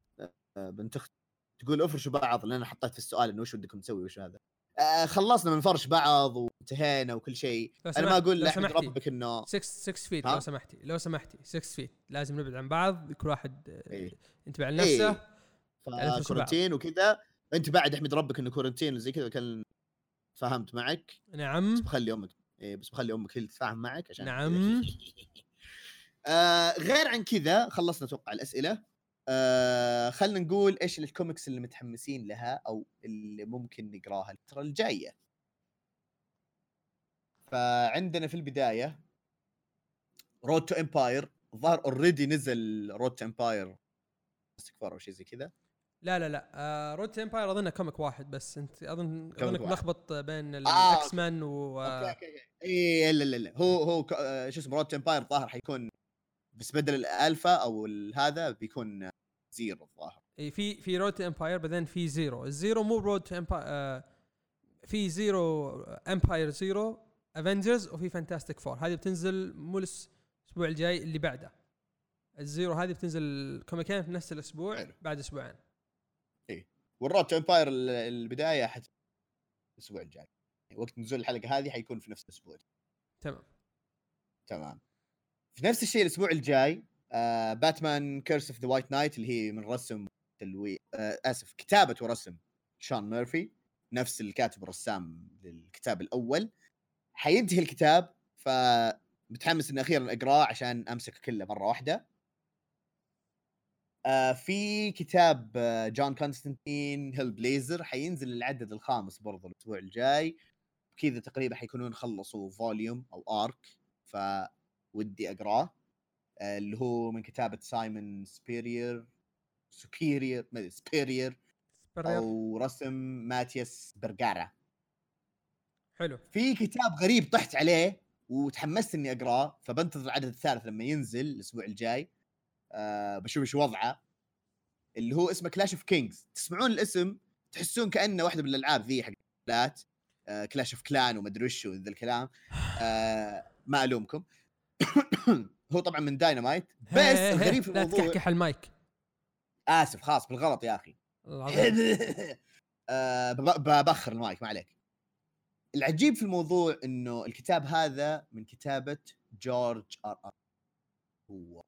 آه، بنت أخت تقول افرشوا بعض لأن حطيت في السؤال إنه وش ودكم تسوي وش هذا؟ آه، خلصنا من فرش بعض وانتهينا وكل شيء أنا ما أقول سمحتي. ربك انه 6 6 فيت؟ لو سمحتي لو سمحتي 6 فيت لازم نبعد عن بعض كل واحد آه، إيه. ينتبه على نفسه إيه. كورنتين وكذا أنت بعد أحمد ربك إنه كورنتين وزي كذا كان فهمت معك بس نعم بخلي أمك إيه بس بخلي أمك هي اللي تتفاهم معك عشان نعم. آه غير عن كذا خلصنا أتوقع الأسئلة آه خلينا نقول إيش الكوميكس اللي متحمسين لها أو اللي ممكن نقراها الفترة الجاية. فعندنا في البداية رود تو امباير الظاهر اوريدي نزل رود تو امباير استكبار أو شيء زي كذا. لا لا لا. آه Road Empyre أظنه comic واحد بس. أنت أظن أظنك. ملخبط بين آه، ال X-Men و okay آه، okay. okay اي لا لا لا. هو هو آه، شو اسمه Road Empyre الظاهر حيكون بس بدل الالفا أو هذا بيكون آه، zero الظاهر. إيه، في في Road to Empyre بعدين في zero ال zero مو Road to Empyre في zero Empyre zero Avengers وفي Fantastic Four هذه بتنزل مو الأسبوع الجاي اللي بعده. ال zero هذه بتنزل comic ين في نفس الأسبوع حلو. بعد أسبوعين. وال Road to Empyre ال- البداية حت الأسبوع الجاي. وقت نزول الحلقة هذه حيكون في نفس الأسبوع. تمام. تمام. في نفس الشيء الأسبوع الجاي Batman Curse of the White Knight اللي هي من رسم تلوي آه آسف كتابة ورسم شون ميرفي نفس الكاتب الرسام للكتاب الأول. حينتهي الكتاب ف متحمس إني أخيرا أقرأه عشان أمسك كله مرة واحدة. آه في كتاب جون كونستانتين Hellblazer حينزل العدد الخامس برضو الأسبوع الجاي. كذا تقريبا حيكونون خلصوا volume أو arc فودي أقرأه. اللي هو من كتابة سايمون سبيرير سبيرير ما أدري سبيرير. أو رسم ماتياس برجارا. حلو. في كتاب غريب طحت عليه وتحمست إني أقراه فبنتظر العدد الثالث لما ينزل الأسبوع الجاي. أه بشوف إيش وضعه. اللي هو اسمه Clash of Kings تسمعون الاسم تحسون كأنه واحدة من الألعاب ذي حق آه Clash of Clan ومدري وش وذا الكلام. آه ما ألومكم. هو طبعا من داينامايت بس الغريب في لا الموضوع تكحكح المايك آسف خلاص بالغلط يا أخي. آه، بب- ببخر المايك ما عليك. العجيب في الموضوع إنه الكتاب هذا من كتابة جورج آر آر. هو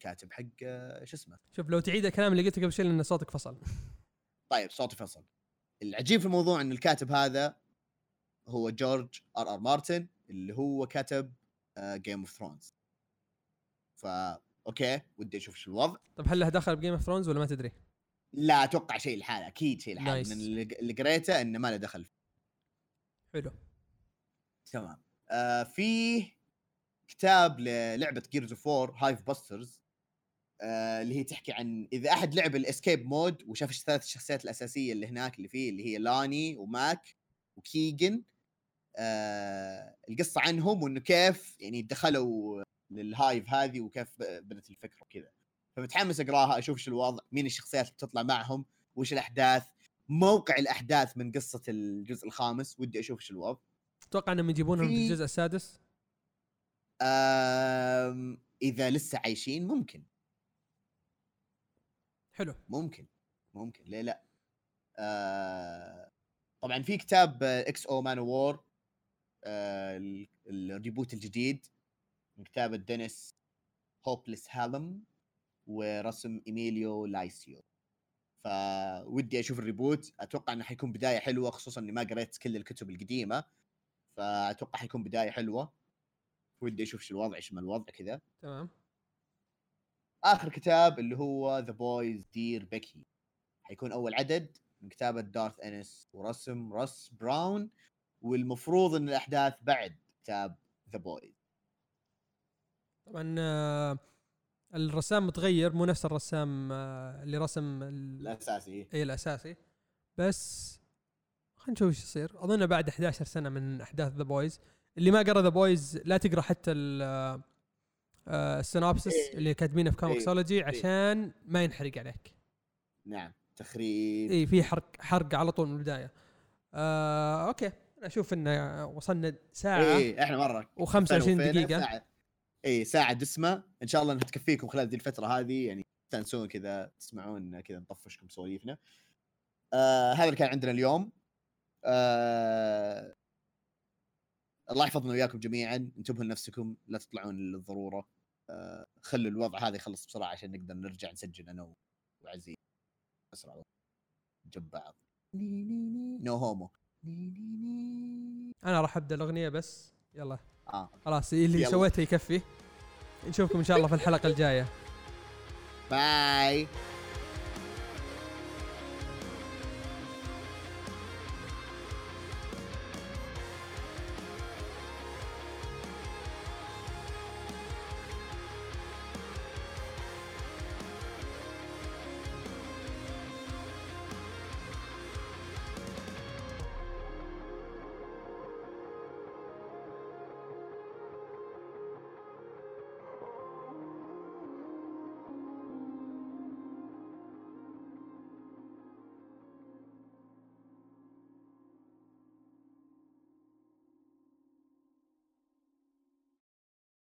كاتب حق آه، شو اسمه؟ شوف لو تعيد الكلام اللي قلته قبل شوي لأن صوتك فصل. طيب صوتي فصل. العجيب في الموضوع إن الكاتب هذا هو جورج آر آر مارتن اللي هو كتب Game of Thrones فا okay ودي أشوف شو الوضع. طب هل له دخل ب Game of Thrones ولا ما تدري؟ لا أتوقع شيء لحاله أكيد شيء لحاله nice. من اللي اللي قريته إنه ما له دخل. حلو. تمام. آه في كتاب للعبة Gears of War Hivebusters آه اللي هي تحكي عن إذا أحد لعب ال escape mode وشاف الثلاث الشخصيات الأساسية اللي هناك اللي فيه اللي هي لاني وماك وكيجن آه القصة عنهم وإنه كيف يعني دخلوا لل hive هذه وكيف بدت الفكرة وكذا. فمتحمس أقراها أشوف شو الوضع مين الشخصيات اللي بتطلع معهم وش الأحداث موقع الأحداث من قصة الجزء الخامس ودي أشوف شو الوضع. أتوقع إنهم يجيبونهم في الجزء السادس؟ أم إذا لسه عايشين ممكن. حلو. ممكن ممكن ليه لا؟ آه طبعا في كتاب X-O Manowar ال reboot الجديد من كتابة دينيس هوبلس هالم ورسم إيميليو لايسيو. فودي أشوف ال reboot. أتوقع إنه حيكون بداية حلوة خصوصا إني ما قريت كل الكتب القديمة. فأتوقع حيكون بداية حلوة. ودي أشوف شو الوضع إيش ما الوضع كذا. تمام. آخر كتاب اللي هو The Boys Dear Becky حيكون أول عدد من كتابة جارث إنس ورسم راس براون. والمفروض إن الأحداث بعد كتاب The Boys طبعا آه، الرسام متغير مو نفس الرسام آه، اللي رسم ال- الأساسي اي الأساسي. بس خلينا نشوف إيش يصير. أظن بعد 11 سنة من أحداث The Boys اللي ما قرأ The Boys لا تقرأ حتى آه، ال synopsis إيه. اللي كاتبينه في Comixology إيه. عشان ما ينحرق عليك. نعم تخريب. اي في حرق حرق على طول من البداية. آه okay. أشوف إن وصلنا ساعة اي إحنا مرة و25 دقيقة. ساعة اي ساعة دسمة. إن شاء الله انها تكفيكم خلال ذي الفترة هذه يعني تستانسون كذا تسمعون كذا نطفشكم سواليفنا. آه هذا اللي كان عندنا اليوم. آه الله يحفظنا وياكم جميعا. انتبهوا لنفسكم لا تطلعون للضرورة. آه خلوا الوضع هذا يخلص بسرعة عشان نقدر نرجع نسجل أنا وعزيز. أسرع جنب بعض. نو هومو أنا راح أبدأ الأغنية بس. يلا. آه. خلاص اللي يلا. سويته يكفي. نشوفكم إن شاء الله في الحلقة الجاية. باي